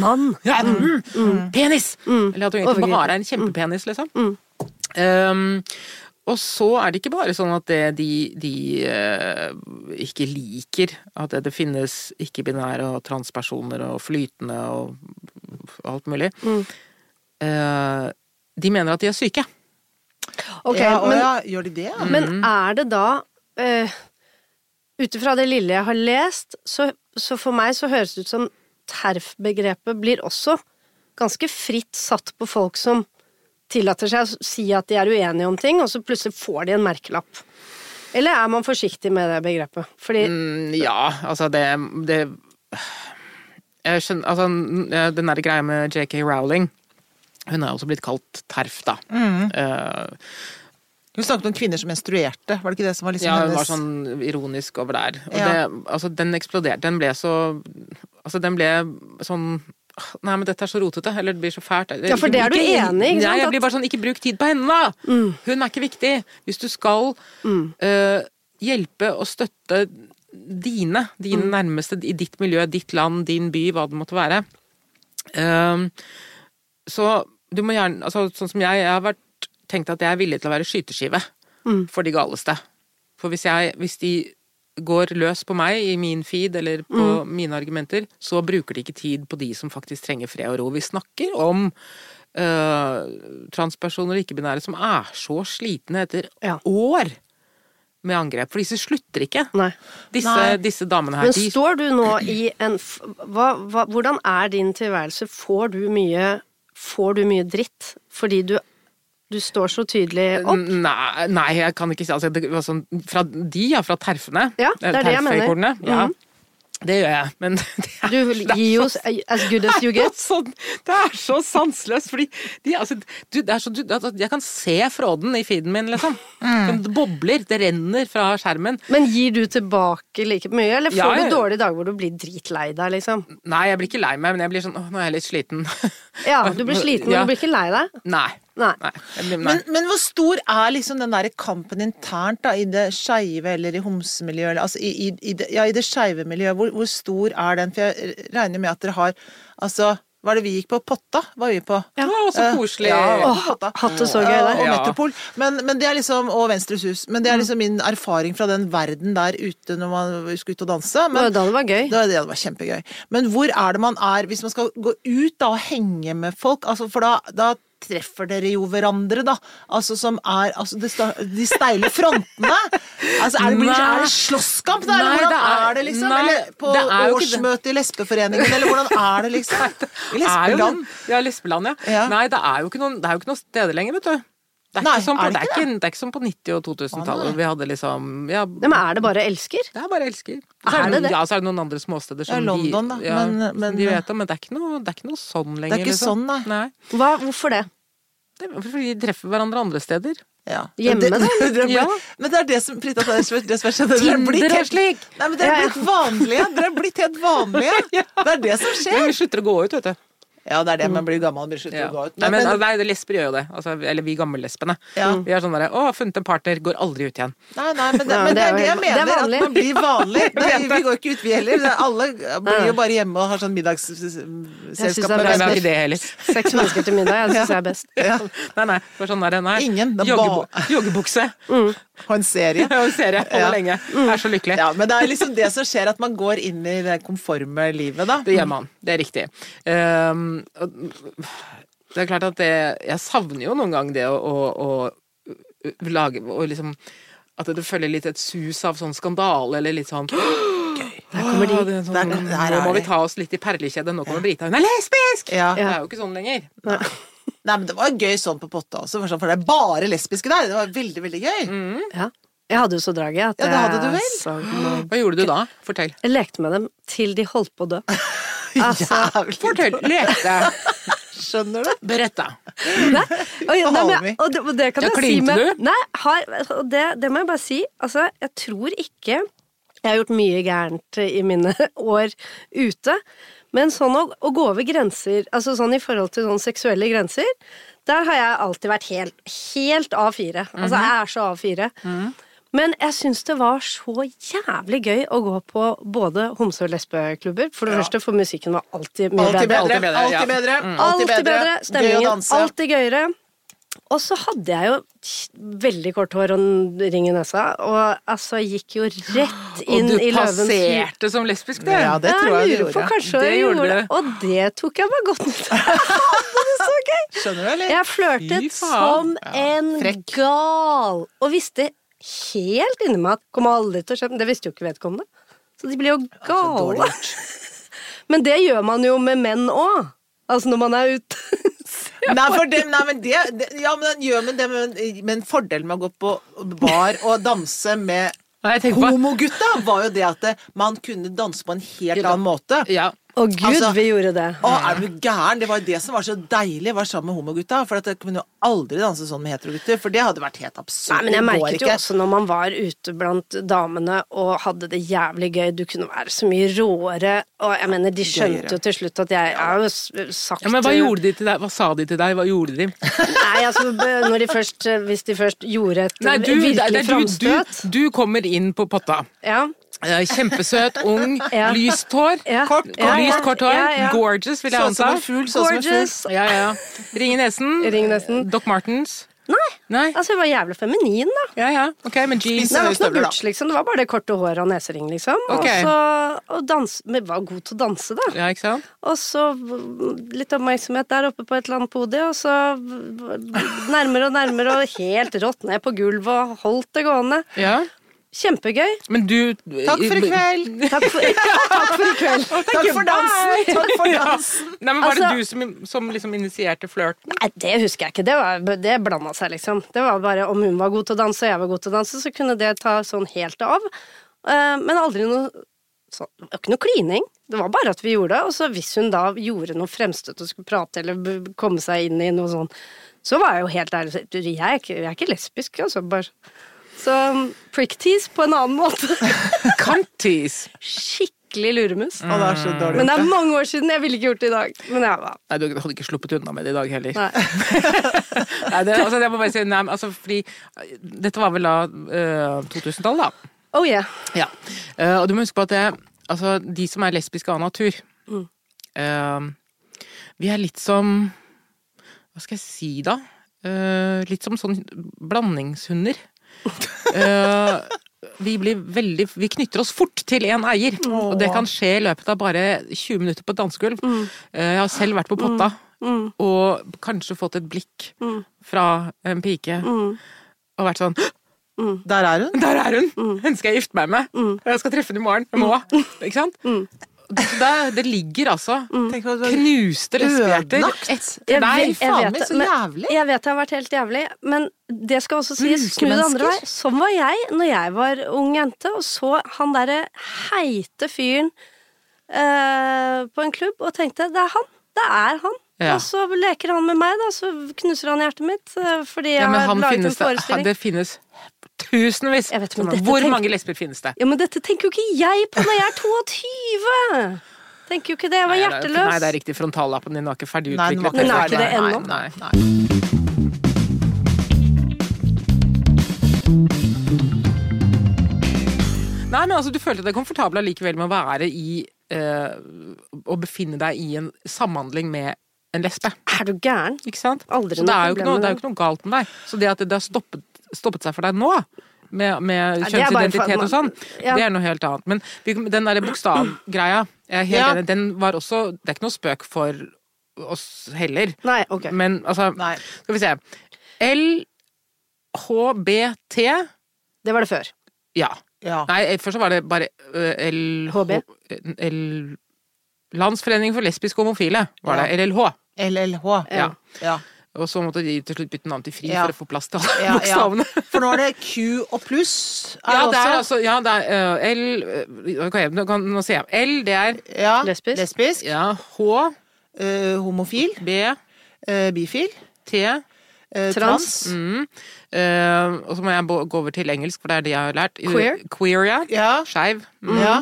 mann. ja, mm, Penis! Eller at du egentlig Overgrep. bare er en kjempepenis, liksom. Mm. Um, og så er det ikke bare sånn at det, de, de uh, ikke liker at det, det finnes ikke-binære og transpersoner og flytende og alt mulig. Mm. Eh, de mener at de er syke. Ok, ja, men, ja, gjør de det? Ja? men er det da uh, Ut ifra det lille jeg har lest, så, så for meg så høres det ut som terf-begrepet blir også ganske fritt satt på folk som tillater seg å si at de er uenige om ting, og så plutselig får de en merkelapp. Eller er man forsiktig med det begrepet? Fordi Mm, ja, altså det, det Jeg skjønner Altså, den der greia med JK Rowling Hun er også blitt kalt TERF, da. Eh, Hun snakket om kvinner som menstruerte, var det ikke det som var liksom ja, hun var sånn ironisk over der. Og Ja. det, altså, den eksploderte. Den ble så Altså, den ble sånn Nei, men dette er så rotete, eller det blir så fælt. Ja, for det er du Ikke- enig i, ikke sant? Nei, jeg blir bare sånn, ikke bruk tid på henne, da! Hun er ikke viktig. Hvis du skal eh, hjelpe og støtte dine, dine nærmeste i ditt miljø, ditt land, din by, hva det måtte være, eh, så du må gjerne altså, Sånn som jeg, jeg har vært, tenkt at jeg er villig til å være skyteskive for de galeste. For hvis, jeg, hvis de går løs på meg i min feed eller på mine argumenter, så bruker de ikke tid på de som faktisk trenger fred og ro. Vi snakker om øh, transpersoner og ikke-binære som er så slitne etter Ja. år med angrep. For disse slutter ikke. Nei. Disse, Nei. disse damene her. Men står du nå i en hva, hva, Hvordan er din tilværelse? Får du mye Får du mye dritt fordi du, du står så tydelig opp? Nei, nei, jeg kan ikke si altså, det var sånn, Fra de, ja. Fra terfene. Ja, det er det jeg mener. Ja. Mm Mhm. Det gjør jeg. Men det er, Du gir jo så- as good as you get. sånn, det er så sanseløst, fordi de, altså, du, det er så, du, altså, Jeg kan se fråden i feeden min, liksom. Mm. Det bobler, det renner fra skjermen. Men gir du tilbake like mye, eller får Ja, jeg- du dårlige dager hvor du blir dritlei deg, liksom? Nei, jeg blir ikke lei meg, men jeg blir sånn Åh, nå er jeg litt sliten. Ja, du blir sliten, men Ja. du blir ikke lei deg? Nei. Nei. Nei. Men, men hvor stor er liksom den der kampen internt da, i det skeive eller i homsemiljøet, altså i, i, i det, ja, i det skeive miljøet, hvor, hvor stor er den? For jeg regner med at dere har Altså, hva er det vi gikk på? Potta var vi på. Det var så Eh, koselig. Ja, hatt det så gøy Ja, der. Og Metropol. Men, men det er liksom, og Venstres hus. Men det er liksom min erfaring fra den verden der ute når man skulle ut og danse. Det var Men, da det var gøy. det var, det var kjempegøy. Men hvor er det man er hvis man skal gå ut da og henge med folk? Altså, for da, da treffer dere jo hverandre, da. Altså som er altså De steile frontene. Altså, er det, blir, er det slåsskamp, da? Eller Nei, hvordan det er- er, det, liksom? nei, eller på årsmøte i Lesbeforeningen, eller hvordan er det, liksom? I er jo Lesbeland. Ja, Lesbeland, ja. Ja. Nei, det er jo ikke noen, det er jo ikke noen steder lenger, vet du. Det er, Nei, ikke, sånn på, er det det, er ikke det er ikke som på 90- og 2000-tallet. Å, nei. hvor vi hadde liksom ja, Nei, men er det bare elsker? Det er bare elsker. Så Er er det, det noen, det? ja, så er det noen andre småsteder som Ja, London, da, de, ja, men- som de vet om, men det er ikke noe, det er ikke noe sånn lenger. ikke liksom. sånn, nei. Hva, hvorfor det? Det er fordi de treffer hverandre andre steder. Ja. Hjemme, det, da? det, det, Ja. Men det er det som Brita, det er det som er skjedd. Dere er blitt helt- slik. Nei, men dere er blitt vanlige. Dere er blitt helt vanlige. Det er det som Men skjer. vi slutter å gå ut, vet du. Ja, det er det. Man blir gammel, og blir slutter Ja. å gå ut. Nei, Men, men, nei, lesber gjør jo det. Altså, eller vi gammellesbene. Ja. Vi er sånn derre 'Å, funnet en partner, går aldri ut igjen'. nei, nei, men det, men det er det jeg mener. det er. At man blir vanlig. Nei, vi går ikke ut, vi heller. Er- Alle blir jo bare hjemme og har sånn middagsselskap er med venner. Seks mennesker til middag, jeg syns jeg er best. Ja. Nei, nei. For sånn sånn det. Nei. Ingen, er joggebukse. Og en serie. Ja, en serie. Holder Ja. lenge. Er så lykkelig. Ja, men det er liksom det som skjer, at man går inn i det konforme livet, da. Det gjør man. Det er riktig. Ehm, og det er klart at det Jeg savner jo noen gang det å, å, å lage og liksom At det følger litt et sus av sånn skandale, eller litt sånn Der kommer de. Det sånn, Der- der nå er må vi ta oss litt i perlekjedet. Nå kommer Brita. Hun er lesbisk! Ja. Det er jo ikke sånn lenger. Nei, men det var gøy sånn på Potta også, for sånn- det er bare lesbiske der. Det var veldig, veldig gøy. Mm. Ja. Jeg hadde jo så draget at Ja, det hadde du vel? så nå- Hva gjorde du da? Fortell. Jeg lekte med dem til de holdt på å dø. Altså, Jævlig. Fortell. Lekte. Skjønner du? Beretta. Nei, og, nei, men, og, det, og det kan Ja, jeg si med du? Nei, har, det, det må jeg bare si. Altså, jeg tror ikke Jeg har gjort mye gærent i mine år ute. Men sånn å, å gå over grenser, altså sånn i forhold til sånn seksuelle grenser, der har jeg alltid vært helt, helt A4. Altså, Mhm. jeg er så A4. Men jeg syns det var så jævlig gøy å gå på både homse- og lesbeklubber. For det første, for musikken var alltid mye Alltid bedre. bedre. bedre, ja. Alltid bedre. Alltid bedre. Gøy å Stemningen alltid gøyere. Og så hadde jeg jo veldig kort hår og ring i nesa, og altså gikk jo rett inn i i løvens du passerte som lesbisk, du. Ja, det tror jeg du lurer på gjorde. kanskje Det jeg gjorde gjorde det. Og det tok jeg meg godt nytt av. Jeg det så gøy! Skjønner du, eller? Jeg flørtet som som en frekk. gal, og visste helt inni meg at kommer aldri til å kjøpe det visste jo ikke vedkommende. Så de ble jo gale. gjort. Men det gjør man jo med menn òg. Altså når man er ute. Nei, for det, nei, men det, det Ja, men den gjør man det med en fordelen med å gå på bar og danse med homogutta, var jo det at man kunne danse på en helt annen måte. Ja. Å gud, Altså- vi gjorde det. Å, er du gæren? Det var jo det som var så deilig være sammen med homogutta. For at jeg kunne jo aldri danse sånn med heterogutter, for det hadde vært helt absurd. Nei, men jeg merket jo også når man var ute blant damene og hadde det jævlig gøy, du kunne være så mye råere, og jeg mener, de skjønte Gøyere. jo til slutt at jeg, er jo sagt ja, Men hva gjorde de til deg? Hva sa de til deg? Hva gjorde de? Nei, altså, når de først, hvis de først gjorde et Nei, du, virkelig framstøt du, du, du kommer inn på potta. Ja, Kjempesøt, ung, Ja. lyst hår. ja, Kort, ja, Lyst, kort hår. ja, ja. Gorgeous, vil jeg anta. Sånn som en fugl. Gorgeous. Ja, ja. Ring i nesen. Ring nesen. Doc Martens. Nei, Nei. altså hun var jævlig feminin, da. Ja, ja. Ok, men jeans. Nei, Det var ikke noe butch, liksom. Det var bare det korte håret og nesering, liksom. Okay. Også, og dans, Men var god til å danse, da. Ja, ikke sant? Og så litt oppmerksomhet der oppe på et eller annet podium, og så nærmere og nærmere, og helt rått ned på gulvet og holdt det gående. Ja. Kjempegøy. Men du Takk for i kveld. Takk for, takk for i kveld. Takk for dansen. Takk for Ja. dansen. Nei, men Var det Altså- du som, som liksom initierte flørten? Nei, det husker jeg ikke. Det, var, det blanda seg, liksom. Det var bare om hun var god til å danse, og jeg var god til å danse, så kunne det ta sånn helt av. Eh, Men aldri noe så, Det var ikke noe klining. Det var bare at vi gjorde det. Og så hvis hun da gjorde noe fremstøt og skulle prate eller komme seg inn i noe sånn, så var jeg jo helt ærlig og sa, «Du, jeg jeg er ikke lesbisk, altså. Bare. Så prick-tease på en annen måte. Kantis! Skikkelig luremus. Mm. det er så dårlig. Men det er mange år siden. Jeg ville ikke gjort det i dag. Men jeg var Nei, du hadde ikke sluppet unna med det i dag heller. Nei. Nei, det, altså, jeg må bare si, nei, altså, fordi eh, Dette var vel da uh, 2000-tallet, da. Oh yeah. Ja. Uh, og du må huske på at det, altså, de som er lesbiske av natur eh, Vi er litt som Hva skal jeg si, da? Uh, litt som sånn blandingshunder. Eh, vi blir veldig Vi knytter oss fort til en eier. Og det kan skje i løpet av bare 20 minutter på et dansegulv. Eh, jeg har selv vært på Potta og kanskje fått et blikk fra en pike og vært sånn Der er hun. der er hun! Hun skal jeg gifte meg med. Jeg skal treffe henne i morgen. Jeg må. Ikke sant? Det, det- ligger altså mm. knuste lesbihjerter etter deg. faen vet meg så men- jævlig. Jeg vet det har vært helt jævlig, men det skal også sies snu det andre vei. Sånn var jeg når jeg var ung jente og så han derre heite fyren eh, på en klubb og tenkte det er han. Det er han. Ja. Og så leker han med meg, da, så knuser han hjertet mitt eh, fordi jeg Ja, har laget finnes en det, forestilling. det finnes tusenvis. Jeg vet, men dette Hvor tenk- mange lesber finnes det? Ja, men dette tenker jo ikke jeg på når jeg er 22! Tenker jo ikke det, jeg var Nei, det er- hjerteløs. Nei, det er riktig. Frontallappen din var ikke ferdig Nei, den var utviklet. Den er ikke det Nei, ennå. Nei, nei. Nei, men altså, du følte deg komfortabel allikevel med å være i eh, Å befinne deg i en samhandling med en lesbe. Er du gæren? Ikke sant? Aldri Så det er jo ikke noe, det er jo ikke noe galt med deg. Så det at det har stoppet, stoppet seg for deg nå, med, med for- kjønnsidentitet og sånn, Ja. det er noe helt annet. Men vi- den derre bokstavgreia, jeg er helt Ja. enig, den var også Det er ikke noe spøk for oss heller. Nei, ok. Men altså, Nei. skal vi se. LHBT Det var det før. Ja. Ja. Nei, først så var det bare uh, LH... L... Landsforening for lesbiske og homofile, var det. LLH. LLH. Ja. Ja. Og så måtte de til slutt bytte navn til FRI Ja. for å få plass til alle Ja, ja. bokstavene. For nå er det Q og pluss. Er Ja, det er altså Ja, det er uh, L okay, nå, kan, nå ser jeg. L, det er ja, Lesbisk. lesbisk. ja, H, uh, homofil. B, uh, bifil. T. eh, Trans. trans. Mm. Og så må jeg gå over til engelsk, for det er det jeg har lært. Queer. Queer, ja. Ja. Skeiv. Mm. ja.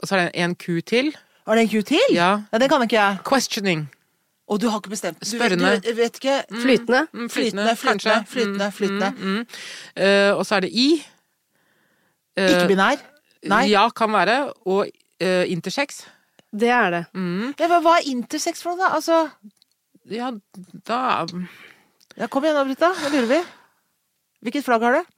Og så er det en Q til. Er det en Q til? Ja. ja den kan ikke jeg. Questioning. Og du har ikke bestemt Spørrende. Du vet ikke Flytende. Mm, Flytende, flytende, kanskje. flytende, Mm, flytende. Mm, mm. uh, og så er det I. Uh, Ikke-binær? Nei. Ja, kan være. Og uh, intersex. Det er det. Mm. Ja, hva, hva er intersex for noe, da? Altså, Ja, da ja, kom igjen da, Britta. Hva lurer vi? Hvilket flagg har du?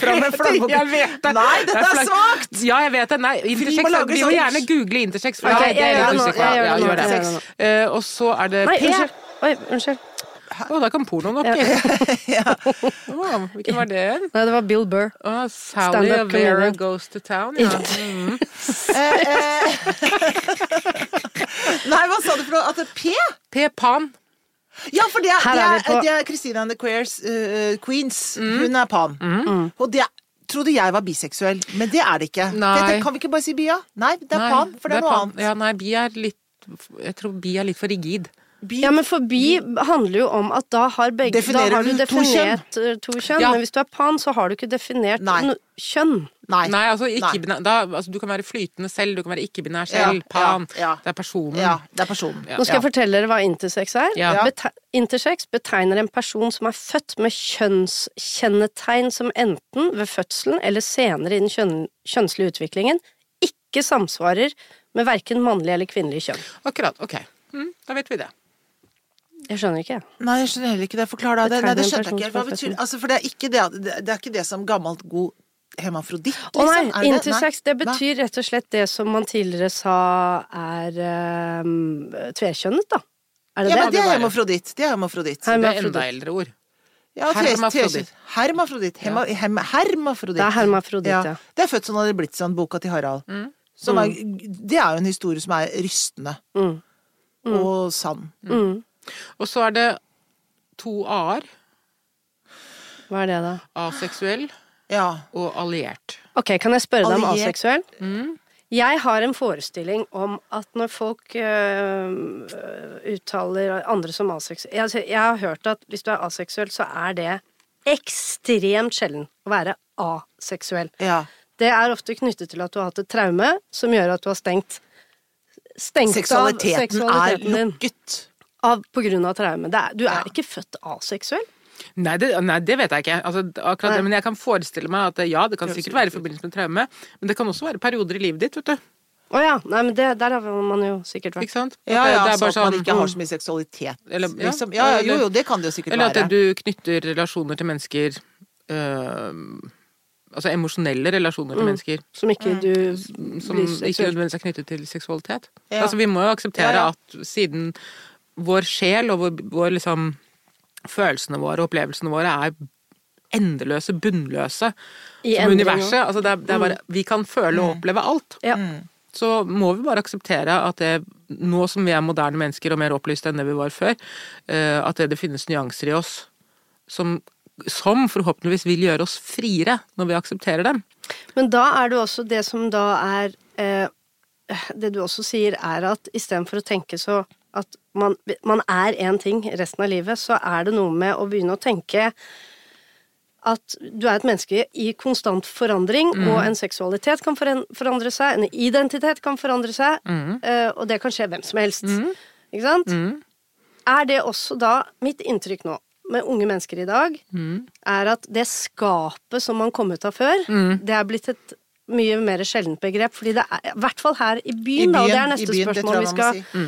Fram med flaggbok. Jeg vet det! Nei, dette er flagg- svakt! Ja, jeg vet det. Nei, intersex, vi, vi må gjerne google intersex. For okay, det, er litt jeg Ja, det Eh, og så er det Nei, unnskyld. Oi, unnskyld. Å, da kom pornoen opp. Ja. oh, hvilken var det? Nei, det var Bill Burr. Oh, Sally Stand-up Vera goes to town. Ja. Mm. Eh, eh. Nei, hva sa du for noe? At det er P? P. Pan. Ja, for det er, det er er, på- det er Christina and the Queers uh, Queens. Mm. Hun er pan. Og det trodde jeg var biseksuell, men det er det ikke. Nei. Det, det, kan vi ikke bare si bia? Nei, det er Nei, pan, for det er noe pan. annet. Ja, nei, bi er litt Jeg tror bi er litt for rigid. Bi, Ja, men for bi, bi, handler jo om at da har, begge, da har du definert to definert eh, to kjønn. Ja. Men hvis du er pan, så har du ikke definert no kjønn. Nei. Nei, altså, ikke Nei. binær, da, altså Du kan være flytende selv, du kan være ikke-binær Ja, selv. Pan. ja, ja. Det er personen. Ja, det er personen. Ja. Nå skal jeg fortelle dere hva intersex er. Ja. Bete intersex betegner en person som er født med kjønnskjennetegn som enten ved fødselen eller senere i den kjønn kjønnslige utviklingen ikke samsvarer med verken mannlig eller kvinnelig kjønn. Akkurat. Ok. Mm, da vet vi det. Jeg skjønner ikke, jeg. Nei, jeg skjønner heller ikke det. Forklar deg det. Nei, det en skjønte jeg ikke. Hva betyr altså, For det er ikke det, det det er ikke det som gammelt god hemafroditt, Å liksom? nei, Er det det? intersex det betyr rett og slett det som man tidligere sa er um, tvekjønnet, da. Er det Ja, det? men det er hermafroditt. hemafroditt. Det er hemafroditt. Herm- Det er enda eldre ord. Ja, Hermafroditt. Hermafroditt. Hema, hem, hermafroditt. Det er hermafroditt, ja. Det er født sånn hadde det blitt sånn, boka til Harald. Som er, det er jo en historie som er rystende. Mm. Og sann. Mm. Og så er det to a-er. Hva er det, da? Aseksuell Ja. og alliert. Ok, kan jeg spørre deg om aseksuell? Mm. Jeg har en forestilling om at når folk øh, uttaler andre som aseksuelle altså, Jeg har hørt at hvis du er aseksuell, så er det ekstremt sjelden å være aseksuell. ja. Det er ofte knyttet til at du har hatt et traume som gjør at du har stengt Stengt Seksualiteten, av seksualiteten er din lukket. av, på grunn av traume. Det er, du er Ja. ikke født aseksuell. Nei det, nei, det vet jeg ikke. Altså, akkurat Nei. det, men jeg kan forestille meg at ja, det kan sikkert være i forbindelse med traume, men det kan også være perioder i livet ditt, vet du. Å ja. Nei, men det, der har man jo sikkert vært. Ikke sant? Ja, det, ja, det er så bare at man sånn ikke har så mye seksualitet. Eller- ja. liksom. ja, ja, jo, jo, det kan det jo sikkert Eller at du knytter relasjoner til mennesker øh, Altså emosjonelle relasjoner til mennesker Som ikke du som ikke nødvendigvis er knyttet til seksualitet. Ja. Altså Vi må jo akseptere Ja, ja. at siden vår sjel og vår, vår liksom følelsene våre og opplevelsene våre er endeløse, bunnløse I som universet. Altså det er, det er bare, vi kan føle og oppleve alt. Ja. Så må vi bare akseptere at det, nå som vi er moderne mennesker og mer opplyste enn det vi var før, eh, at det, det finnes nyanser i oss som, som forhåpentligvis vil gjøre oss friere når vi aksepterer dem. Men da er det også det som da er eh, Det du også sier, er at istedenfor å tenke så at man, man er én ting resten av livet, så er det noe med å begynne å tenke at du er et menneske i konstant forandring, og en seksualitet kan forandre seg, en identitet kan forandre seg, mm. og det kan skje hvem som helst. Ikke sant? Er det også da Mitt inntrykk nå med unge mennesker i dag er at det skapet som man kom ut av før, det er blitt et mye mer sjeldent begrep. Fordi det er, i hvert fall her i byen, da, og det er neste byen, spørsmål vi skal si.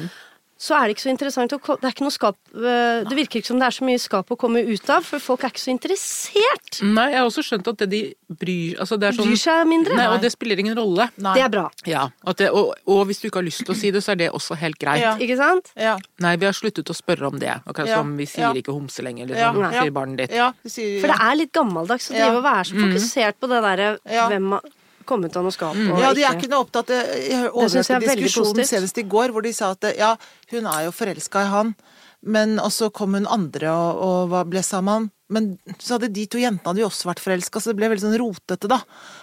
Så er det ikke så interessant å Det er ikke noe skap øh, Det virker ikke som det er så mye skap å komme ut av, for folk er ikke så interessert. Nei, jeg har også skjønt at det de bryr altså det er sånn, Bryr seg mindre. Nei, og det spiller ingen rolle. Nei. Det er bra. Ja, at det, og, og hvis du ikke har lyst til å si det, så er det også helt greit. Ja. Ikke sant? Ja. Nei, vi har sluttet å spørre om det. Akkurat som vi sier ja. ikke homse lenger, liksom, ja. sier barnet ditt. sier, For det er litt gammeldags å drive og være så fokusert på det derre Ja. hvem man komme ut av noe skap. Og Ja, de er ikke noe opptatt Jeg overhørte jeg er diskusjonen senest i går, hvor de sa at ja, hun er jo forelska i han, men også kom hun andre og, og ble sammen. Men så hadde de to jentene hadde jo også vært forelska, så det ble veldig sånn rotete, da.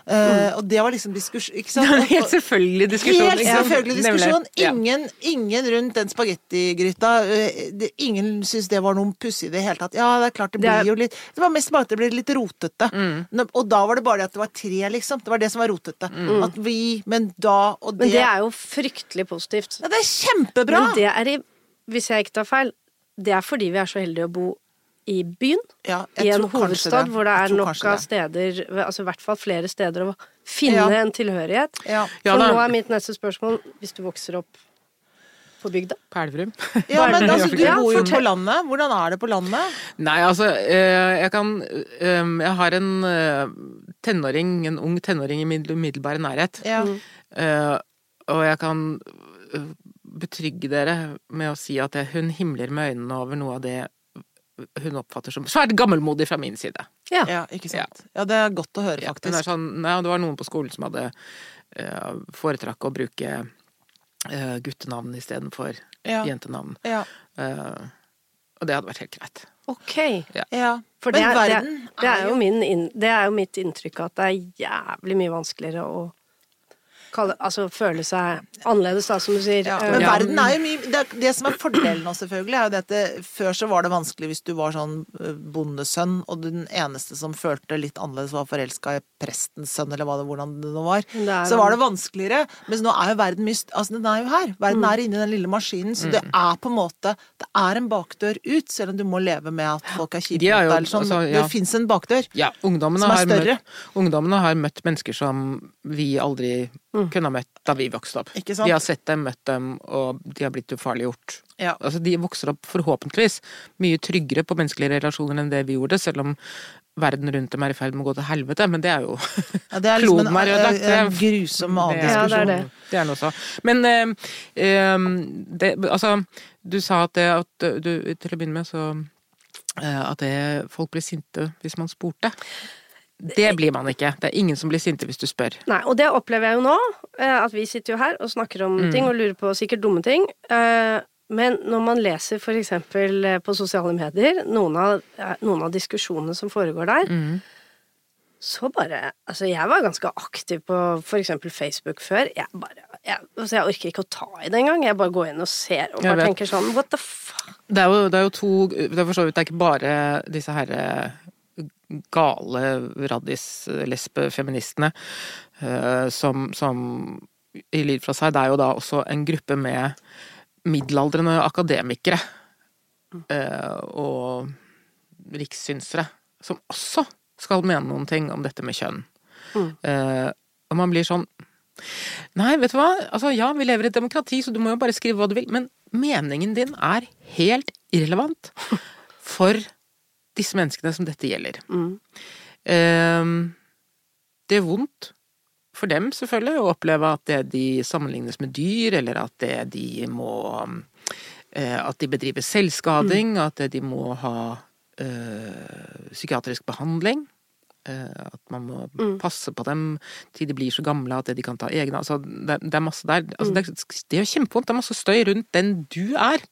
Eh, og det var liksom diskusjon Ikke sant? Helt selvfølgelig diskusjon. Helt selvfølgelig diskusjon. Ingen, ingen rundt den spagettigryta eh, Ingen syntes det var noe pussig i det hele tatt. Ja, det er klart det Det er- blir jo litt Det var mest bare at det ble litt rotete. Mm. Og da var det bare det at det var tre, liksom. Det var det som var rotete. Mm. At vi Men da og det Men det er jo fryktelig positivt. Ja, det er kjempebra! Men det er i, hvis jeg ikke tar feil, det er fordi vi er så heldige å bo i byen. Ja, I en hovedstad hvor det er nok av steder, altså i hvert fall flere steder å finne Ja. en tilhørighet. Ja. Ja, For nå er mitt neste spørsmål, hvis du vokser opp på bygda På Elverum. ja, men altså, du bor jo på landet. Hvordan er det på landet? Nei, altså, eh, jeg kan eh, Jeg har en eh, tenåring, en ung tenåring i umiddelbar nærhet. Ja. Eh, og jeg kan betrygge dere med å si at hun himler med øynene over noe av det hun oppfatter som svært gammelmodig fra min side. Ja. ja, ikke sant. Ja, det er godt å høre, Ja, er faktisk. sånn, nei, det var noen på skolen som hadde uh, foretrakk å bruke uh, guttenavn istedenfor Ja. jentenavn. Ja. Uh, og det hadde vært helt greit. Ok. ja. For det, er- det, er- det er jo min det er jo mitt inntrykk at det er jævlig mye vanskeligere å kalle, altså føle seg annerledes, da, som du sier. Ja, Eh, men verden er jo mye det, det som er fordelen nå, selvfølgelig, er jo det at før så var det vanskelig hvis du var sånn eh, bondesønn, og den eneste som følte litt annerledes var forelska i prestens sønn, eller hva det, hvordan det nå var. Men det er Så var det vanskeligere. Mens nå er jo verden mye Altså, den er jo her. Verden Mm. er inni den lille maskinen, så det er på en måte Det er en bakdør ut, selv om du må leve med at folk er kjipe De mot deg, eller sånn. altså, ja. Det fins en bakdør. Ja, ungdommene Som er har, større. møtt, ungdommene har møtt mennesker som vi aldri kunne ha møtt da vi vokste opp. Ikke sant? De har sett dem, møtt dem, og de har blitt ufarliggjort. Ja. Altså, de vokser opp forhåpentligvis mye tryggere på menneskelige relasjoner enn det vi gjorde, selv om verden rundt dem er i ferd med å gå til helvete, men det er jo Ja, det er liksom en, Kloden er ødelagt, det er- en grusom annen det- Ja, det er diskusjon. det. Det er noe så. Men eh, eh, det, altså, du sa at, det, at du Til å begynne med, så eh, At det, folk blir sinte hvis man spurte. Det blir man ikke. Det er ingen som blir sinte hvis du spør. Nei, og det opplever jeg jo nå, eh, at vi sitter jo her og snakker om ting og lurer på sikkert dumme ting. eh, Men når man leser for eksempel eh, på sosiale medier noen av, noen av diskusjonene som foregår der, så bare Altså, jeg var ganske aktiv på for eksempel Facebook før. Jeg bare jeg, altså jeg orker ikke å ta i det engang. Jeg bare går inn og ser og bare tenker sånn What the fuck? Det er jo, det er jo to Det er for så vidt det er ikke bare disse herre gale raddis-lesbe-feministene eh, som, som gir fra seg. Det er jo da også en gruppe med middelaldrende akademikere eh, og rikssynsere som også skal mene noen ting om dette med kjønn. Mm. og man blir sånn Nei, vet du hva? Altså, ja, vi lever i et demokrati, så du må jo bare skrive hva du vil, men meningen din er helt irrelevant for disse menneskene som dette gjelder. Eh, det er vondt for dem, selvfølgelig, å oppleve at det de sammenlignes med dyr, eller at det de må eh, At de bedriver selvskading, at de må ha eh, psykiatrisk behandling. Eh, At man må passe på dem til de blir så gamle at de kan ta egne altså, det, det er masse der. Altså, det, det gjør kjempevondt. Det er masse støy rundt den du er.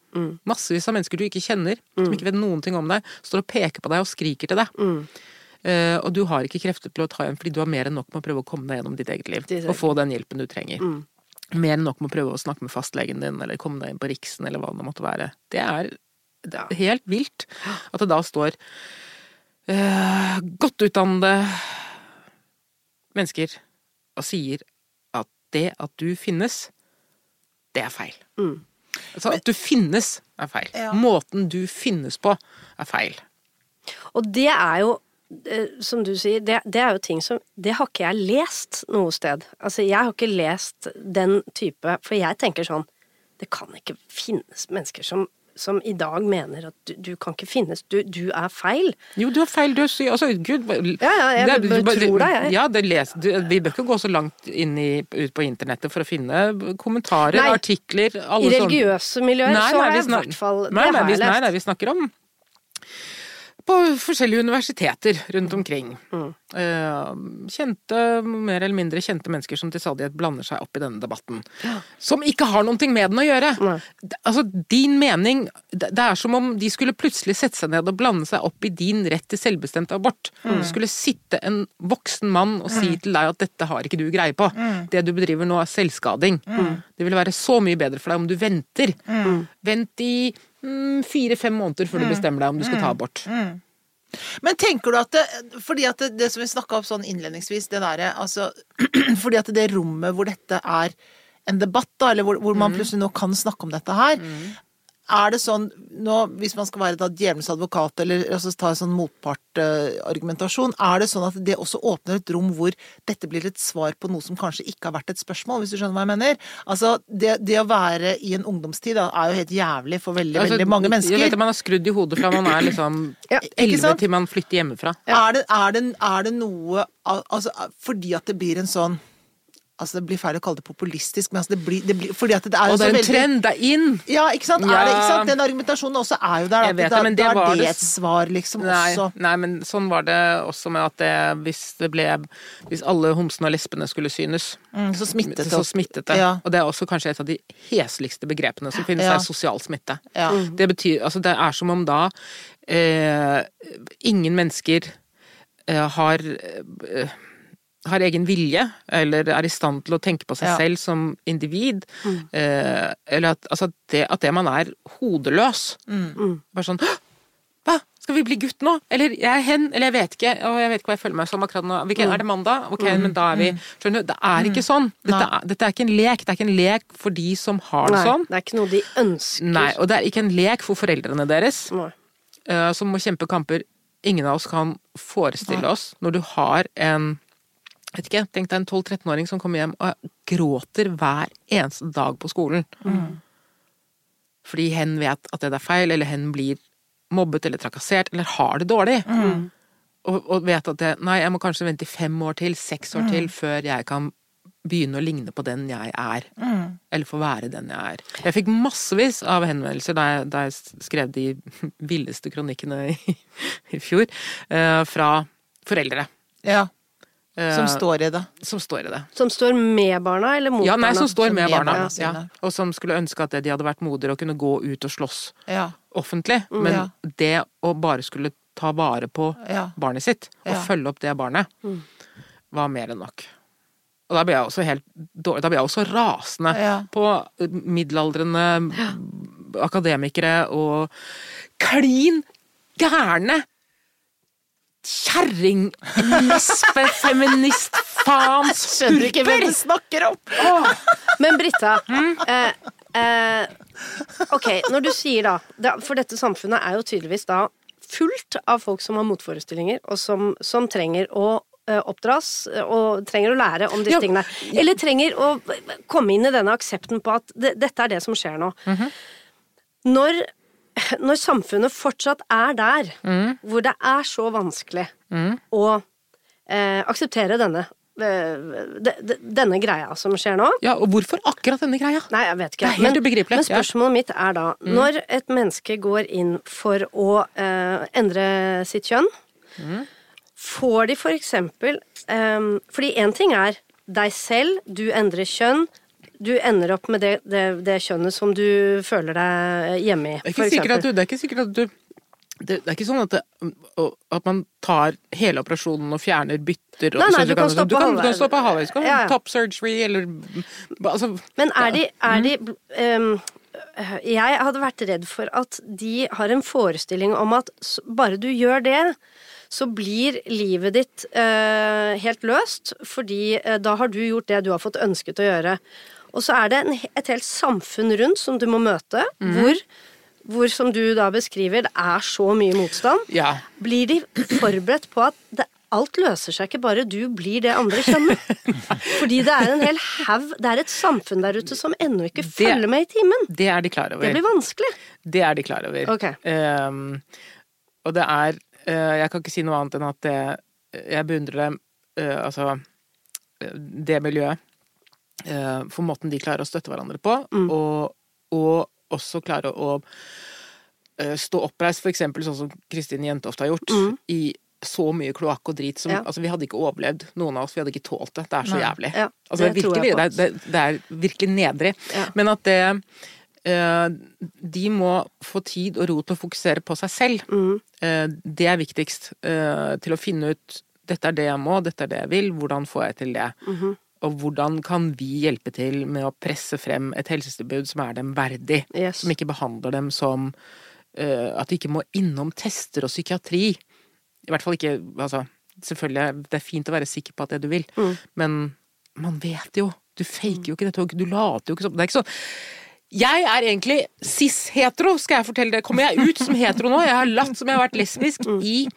Massevis av mennesker du ikke kjenner, som ikke vet noen ting om deg, står og peker på deg og skriker til deg. Uh, og du har ikke krefter til å ta igjen, fordi du har mer enn nok med å prøve å komme deg gjennom ditt eget liv. Og få den hjelpen du trenger. Mer enn nok med å prøve å snakke med fastlegen din, eller komme deg inn på Riksen, eller hva det måtte være. Det er, det er helt vilt at det da står eh, godt utdannede mennesker og sier at det at du finnes, det er feil. Altså at du finnes, er feil. Ja. Måten du finnes på, er feil. Og det er jo, eh, som du sier, det, det er jo ting som Det har ikke jeg lest noe sted. Altså, jeg har ikke lest den type For jeg tenker sånn Det kan ikke finnes mennesker som, som i dag mener at du, du kan ikke finnes. Du, du er feil. Jo, du har feil, du sier Altså, gud Ja, ja, jeg det er- tror deg, jeg. Ja, det les, du, vi bør ikke gå så langt inn i, ut på internettet for å finne kommentarer, Nei. artikler I alle sånne- religiøse miljøer Nei, så nei, har jeg i hvert fall Det nei, har jeg lest. nei, nei, vi snakker om på forskjellige universiteter rundt omkring. Mm. kjente, mer eller mindre kjente mennesker som til stadighet blander seg opp i denne debatten. Som ikke har noe med den å gjøre. Nei. Altså, din mening Det er som om de skulle plutselig sette seg ned og blande seg opp i din rett til selvbestemt abort. Det skulle sitte en voksen mann og si til deg at dette har ikke du greie på. Det du bedriver nå er selvskading. Det ville være så mye bedre for deg om du venter. Vent i mm, fire-fem måneder før du bestemmer deg om du skal ta abort. Men tenker du at det, fordi at det, det som vi snakka om sånn innledningsvis, det derre altså Fordi at det rommet hvor dette er en debatt, da, eller hvor, hvor man plutselig nå kan snakke om dette her, er det sånn nå, Hvis man skal være da djevelens advokat, eller altså, ta en sånn motpartargumentasjon, er det sånn at det også åpner et rom hvor dette blir et svar på noe som kanskje ikke har vært et spørsmål, hvis du skjønner hva jeg mener? Altså, det, det å være i en ungdomstid da, er jo helt jævlig for veldig, Altså, veldig mange Jeg vet mennesker. at man har skrudd i hodet fra man er liksom Ja, elleve ja, til man flytter hjemmefra. Er, det, er, det, er det noe Altså, fordi at det blir en sånn Altså, det blir feil å kalle det populistisk, men altså, det blir, det blir Fordi at det er Og det er en veldig trend, det er inn! Ja, ikke sant? Ja. Er det, ikke sant? Den argumentasjonen også er jo der. Jeg At vet da, det, det da er det et svar, liksom, Nei, også. nei, men sånn var det også med at det, hvis det ble Hvis alle homsene og lesbene skulle synes, Mm, så smittet det. så smittet det. Ja. Og det er også kanskje et av de hesligste begrepene som finnes, Ja. er sosial smitte. Ja. Det betyr Altså, det er som om da eh, ingen mennesker eh, har eh, har egen vilje, eller er i stand til å tenke på seg Ja. selv som individ. Eh, eller at, altså, det, at det man er hodeløs. Bare sånn Hva? Skal vi bli gutt nå? Eller jeg er hen? Eller jeg vet ikke. Og jeg vet ikke hva jeg føler meg som akkurat nå. Hvilken, Er det mandag? Ok, men da er vi Skjønner du? Det er ikke sånn. Dette er, dette er ikke en lek. Det er ikke en lek for de som har det Nei, sånn. det er ikke noe de ønsker. Nei, og det er ikke en lek for foreldrene deres, eh, som må kjempe kamper ingen av oss kan forestille oss når du har en vet ikke, Tenk deg en 12-13-åring som kommer hjem og gråter hver eneste dag på skolen. Fordi hen vet at det er feil, eller hen blir mobbet eller trakassert, eller har det dårlig. Og, og vet at det, nei, jeg må kanskje vente i fem år til, seks år til, før jeg kan begynne å ligne på den jeg er. Eller få være den jeg er. Jeg fikk massevis av henvendelser da jeg, da jeg skrev de villeste kronikkene i, i fjor, eh, fra foreldre. ja. Eh, Som står i det. som står i det. Som står med barna, eller mot Ja, nei, barna? som står Som med med barna. barna Ja. Og som skulle ønske at de hadde vært moder og kunne gå ut og slåss Ja. offentlig. Men Ja. det å bare skulle ta vare på Ja. barnet sitt, og Ja. følge opp det barnet, var mer enn nok. Og da ble jeg også helt dårlig, da ble jeg også rasende Ja. på middelaldrende akademikere og klin gærne kjerring, lesbe, feminist, faens Skjønner ikke hvem du snakker om! Men Britta, Mm. eh, eh, ok, når du sier da, For dette samfunnet er jo tydeligvis da fullt av folk som har motforestillinger, og som, som trenger å eh, oppdras og trenger å lære om disse Ja, tingene. Eller trenger å komme inn i denne aksepten på at det, dette er det som skjer nå. Mhm. Når, når samfunnet fortsatt er der, mm. hvor det er så vanskelig å eh, akseptere denne eh, de, de, denne greia som skjer nå, Ja, og hvorfor akkurat denne greia? Nei, jeg vet ikke. Det er helt men, ubegripelig, Men. Mm. spørsmålet mitt er da, når et menneske går inn for å eh, endre sitt kjønn, Mm. får de for eksempel eh, Fordi én ting er deg selv, du endrer kjønn. Du ender opp med det, det, det kjønnet som du føler deg hjemme i, Det er for eksempel. du, det er ikke sikkert at du det, det er ikke sånn at, det, at man tar hele operasjonen og fjerner bytter og Nei, nei, du kan stoppe du kan, du kan stoppe halvveis. Ja, ja. top surgery eller altså, Men er de, er de um, Jeg hadde vært redd for at de har en forestilling om at bare du gjør det, så blir livet ditt uh, helt løst, fordi uh, da har du gjort det du har fått ønsket å gjøre. Og så er det en, et helt samfunn rundt som du må møte, mm. hvor, hvor, som du da beskriver, det er så mye motstand. Ja. Blir de forberedt på at det, alt løser seg ikke bare du blir det andre kjønnet? Fordi det er en hel haug Det er et samfunn der ute som ennå ikke følger med i timen. Det er de klar over. Det blir vanskelig. Det er de klar over. Okay. Um, og det er uh, Jeg kan ikke si noe annet enn at det, jeg beundrer dem, uh, altså eh, det miljøet, for måten de klarer å støtte hverandre på, Mm. og, og også klare å eh, stå oppreist, for eksempel sånn som Kristin Jentoft har gjort, i så mye kloakk og drit som Ja. Altså, vi hadde ikke overlevd, noen av oss. Vi hadde ikke tålt det. Det er så Nei. jævlig. Ja, altså, det, det virkelig, det, er, det, er virkelig nedrig. Ja. Men at det Uh, De må få tid og ro til å fokusere på seg selv. Mm. Uh, det er viktigst. Uh, til å finne ut dette er det jeg må, dette er det jeg vil, hvordan får jeg til det? Mhm. Og hvordan kan vi hjelpe til med å presse frem et helsetilbud som er dem verdig? Yes. Som ikke behandler dem som uh, at de ikke må innom tester og psykiatri. I hvert fall ikke Altså, selvfølgelig, det er fint å være sikker på at det du vil, Mm. men man vet jo. Du faker jo ikke dette, du later jo ikke som Det er ikke sånn jeg er egentlig cis-hetero, skal jeg fortelle det. Kommer jeg ut som hetero nå? Jeg har latt som jeg har vært lesbisk Mm. i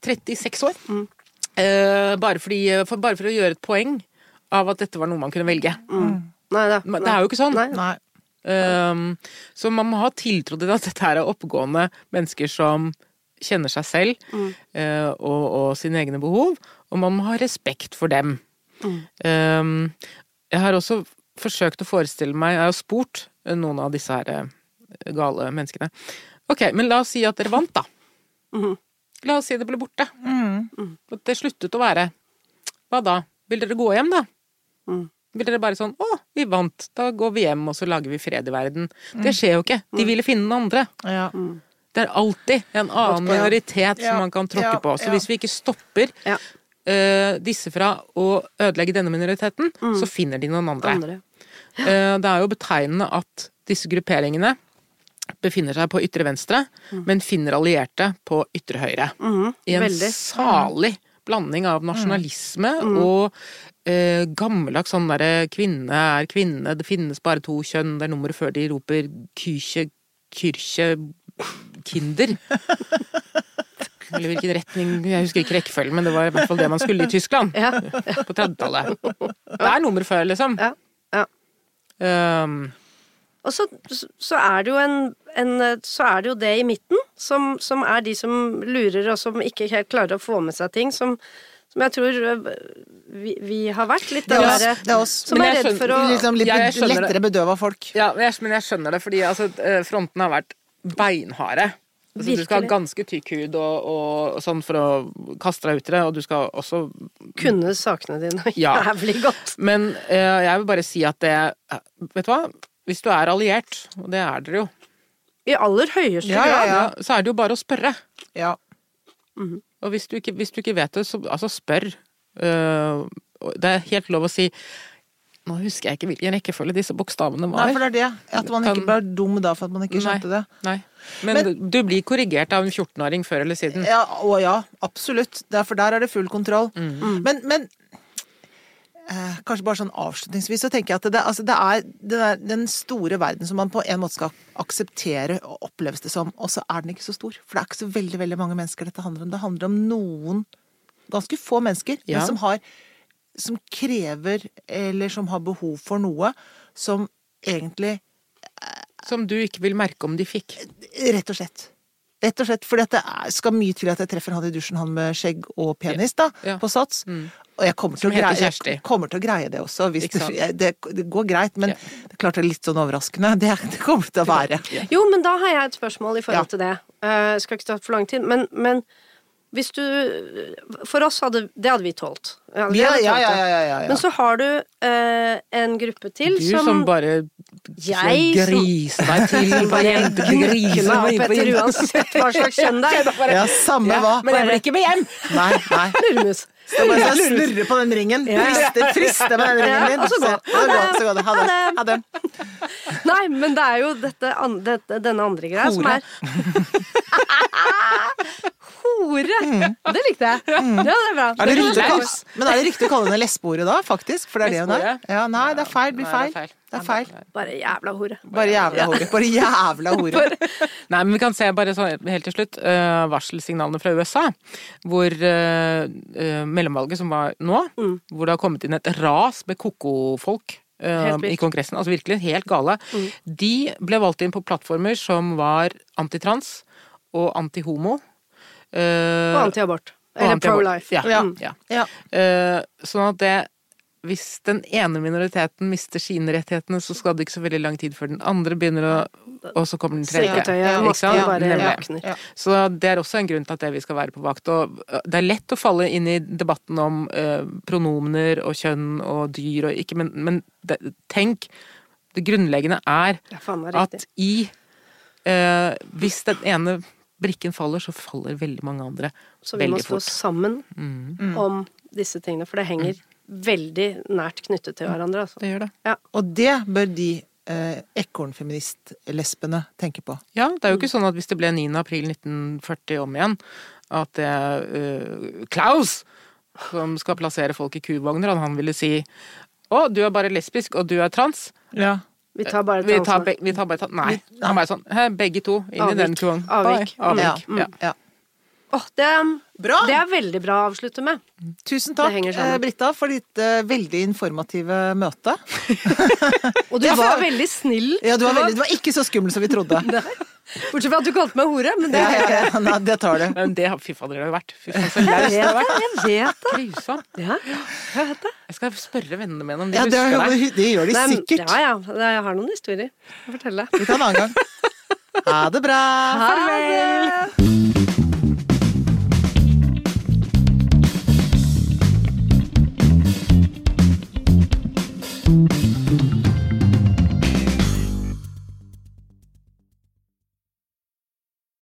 36 år. Eh, bare, fordi, for, bare for å gjøre et poeng av at dette var noe man kunne velge. Nei, det, nei. det er jo ikke sånn. Nei. Nei. Um, så man må ha tiltro til at dette er oppegående mennesker som kjenner seg selv eh, og, og sine egne behov, og man må ha respekt for dem. Um, jeg har også forsøkt å forestille meg Jeg har spurt eh, noen av disse her eh, gale menneskene. Ok, men la oss si at dere vant, da. Mm. La oss si det ble borte. Mm. At det sluttet å være. Hva da? Vil dere gå hjem, da? Mm. Vil dere bare sånn 'Å, vi vant. Da går vi hjem, og så lager vi fred i verden'. Det skjer jo ikke. De ville finne den andre. Ja. Det er alltid en annen minoritet Ja, som man kan tråkke ja, på. Så ja. hvis vi ikke stopper Ja. eh, disse fra å ødelegge denne minoriteten, så finner de noen andre. Andre. Uh, det er jo betegnende at disse grupperingene befinner seg på ytre venstre, men finner allierte på ytre høyre. Mhm. I en Veldig. salig blanding av nasjonalisme og eh, gammeldags sånn derre kvinne er kvinne, det finnes bare to kjønn, det er nummeret før de roper kyrkje, kyrkje, kinder. Eller hvilken retning, jeg husker ikke rekkefølgen, men det var i hvert fall det man skulle i Tyskland Ja. på 30-tallet. Det er nummeret før, liksom. Ja. ja. Um, Og så, så er det jo en, en Så er det jo det i midten, som, som er de som lurer, og som ikke helt klarer å få med seg ting, som, som jeg tror øh, vi, vi har vært litt den er derre Det er oss. Som Men er redd for å Liksom litt Ja, lettere bedøva folk. Ja, men jeg, men jeg skjønner det, fordi altså, eh, frontene har vært beinharde. Altså, du skal ha ganske tykk hud og, og sånn for å kaste deg ut i det, og du skal også kunne sakene dine Ja. jævlig godt. Men uh, jeg vil bare si at det Vet du hva? Hvis du er alliert, og det er dere jo, I aller høyeste Ja, ja, grad. ja. så er det jo bare å spørre. Ja. Og hvis du ikke, hvis du ikke vet det, så altså spør. Uh, det er helt lov å si Nå husker jeg ikke hvilken rekkefølge disse bokstavene Nei, for det er det. At man ikke ble dum da for at man ikke skjønte det. Nei. Men, du blir korrigert av en 14-åring før eller siden. Ja, å ja, absolutt. Derfor der er det full kontroll. Mm. Men, men eh, kanskje bare sånn avslutningsvis så tenker jeg at det, altså det er det er den store verden som man på en måte skal akseptere og oppleves det som, og så er den ikke så stor. For det er ikke så veldig veldig mange mennesker dette handler om. Det handler om noen ganske få mennesker, Ja. men som har som krever, eller som har behov for noe som egentlig Som du ikke vil merke om de fikk. Rett og slett. Rett og slett, For det skal mye til at jeg treffer han i dusjen, han med skjegg og penis, da, Ja. på Sats. Og jeg kommer, til å greie, jeg kommer til å greie det også. Hvis det, det, det går greit, men Ja. det er klart det er litt sånn overraskende. Det, det kommer det til å være. Jo, men da har jeg et spørsmål i forhold Ja. til det. Uh, skal ikke ta for lang tid, men, men hvis du For oss hadde Det hadde vi tålt. Ja, Ja, ja, ja, ja, ja, ja. Men så har du eh, en gruppe til Du som, bare Jeg som- griser deg til bare griser meg opp etter uansett hva slags kjønn det er. Ja, samme hva. Men jeg blir ikke med hjem! Nei, nei. Skal bare sånn snurre på den ringen. Triste Friste, friste med den ringen din. Og så gå. Så så det. Ha det. Ha det. Nei, men det er jo dette, an, dette denne andre greia som er Hore! Det likte jeg. Ja, det er bra. Mm. Er det riktig jeg kalle, ta. men er det riktig å kalle henne lesbehore da, faktisk? For det er det hun er? Ja, nei, det er feil. Det blir Nei, feil. Det er feil. Bare jævla hore. Bare jævla hore. Bare jævla hore. Nei, men vi kan se bare så helt til slutt uh, varselsignalene fra USA. Hvor uh, uh, mellomvalget som var nå, hvor det har kommet inn et ras med koko-folk Helt i Kongressen. Altså virkelig helt gale. De ble valgt inn på plattformer som var antitrans og antihomo. eh, Og antiabort. Eller pro-life. Ja. Ja. Mm. ja. Ja. Eh, sånn at det hvis den ene minoriteten mister sine rettighetene, så skal det ikke så veldig lang tid før den andre begynner å Og så kommer den tredje. Ja. Ja. Så det er også en grunn til at vi skal være på vakt. Og øh, det er lett å falle inn i debatten om øh, pronomener og kjønn og dyr og ikke Men, men det, tenk, det grunnleggende er Ja, at i øh, Hvis den ene brikken faller, så faller veldig mange andre Så vi må stå fort. sammen Mm. om disse tingene, for det henger veldig nært knyttet til hverandre. Altså. Det gjør det. Og det bør de eh, ekornfeminist-lesbene tenke på. Ja, det er jo ikke sånn at hvis det ble 9. april 1940 om igjen, at det er uh, Klaus som skal plassere folk i kuvogner, han ville si å, du er bare lesbisk, og du er trans. Ja. Vi tar bare Vi tar, be, vi tar bare ta- Nei. Vi- Han bare sånn begge to inn i den kuvognen. Avvik. Avvik. Mm. Ja. ja. Åh, det, Bra! det er veldig bra å avslutte med. Tusen takk, eh, Britta, for ditt uh, veldig informative møte. Og du var veldig snill. Ja, du var, veldig, du var ikke så skummel som vi trodde. Bortsett fra at du kalte meg hore, men det Ja, ja, ja, nei, det tar du. Men det har Fy fader, det har vært. Fy faen, så Jeg det har vært. Jeg vet det. Grusomt. Ja, jeg vet det. Jeg skal spørre vennene mine om de Ja, det, husker deg. det gjør de Nei, sikkert. Ja, ja. Jeg har noen historier å fortelle. Vi tar en annen gang. Ha det bra. Farvel! Farvel.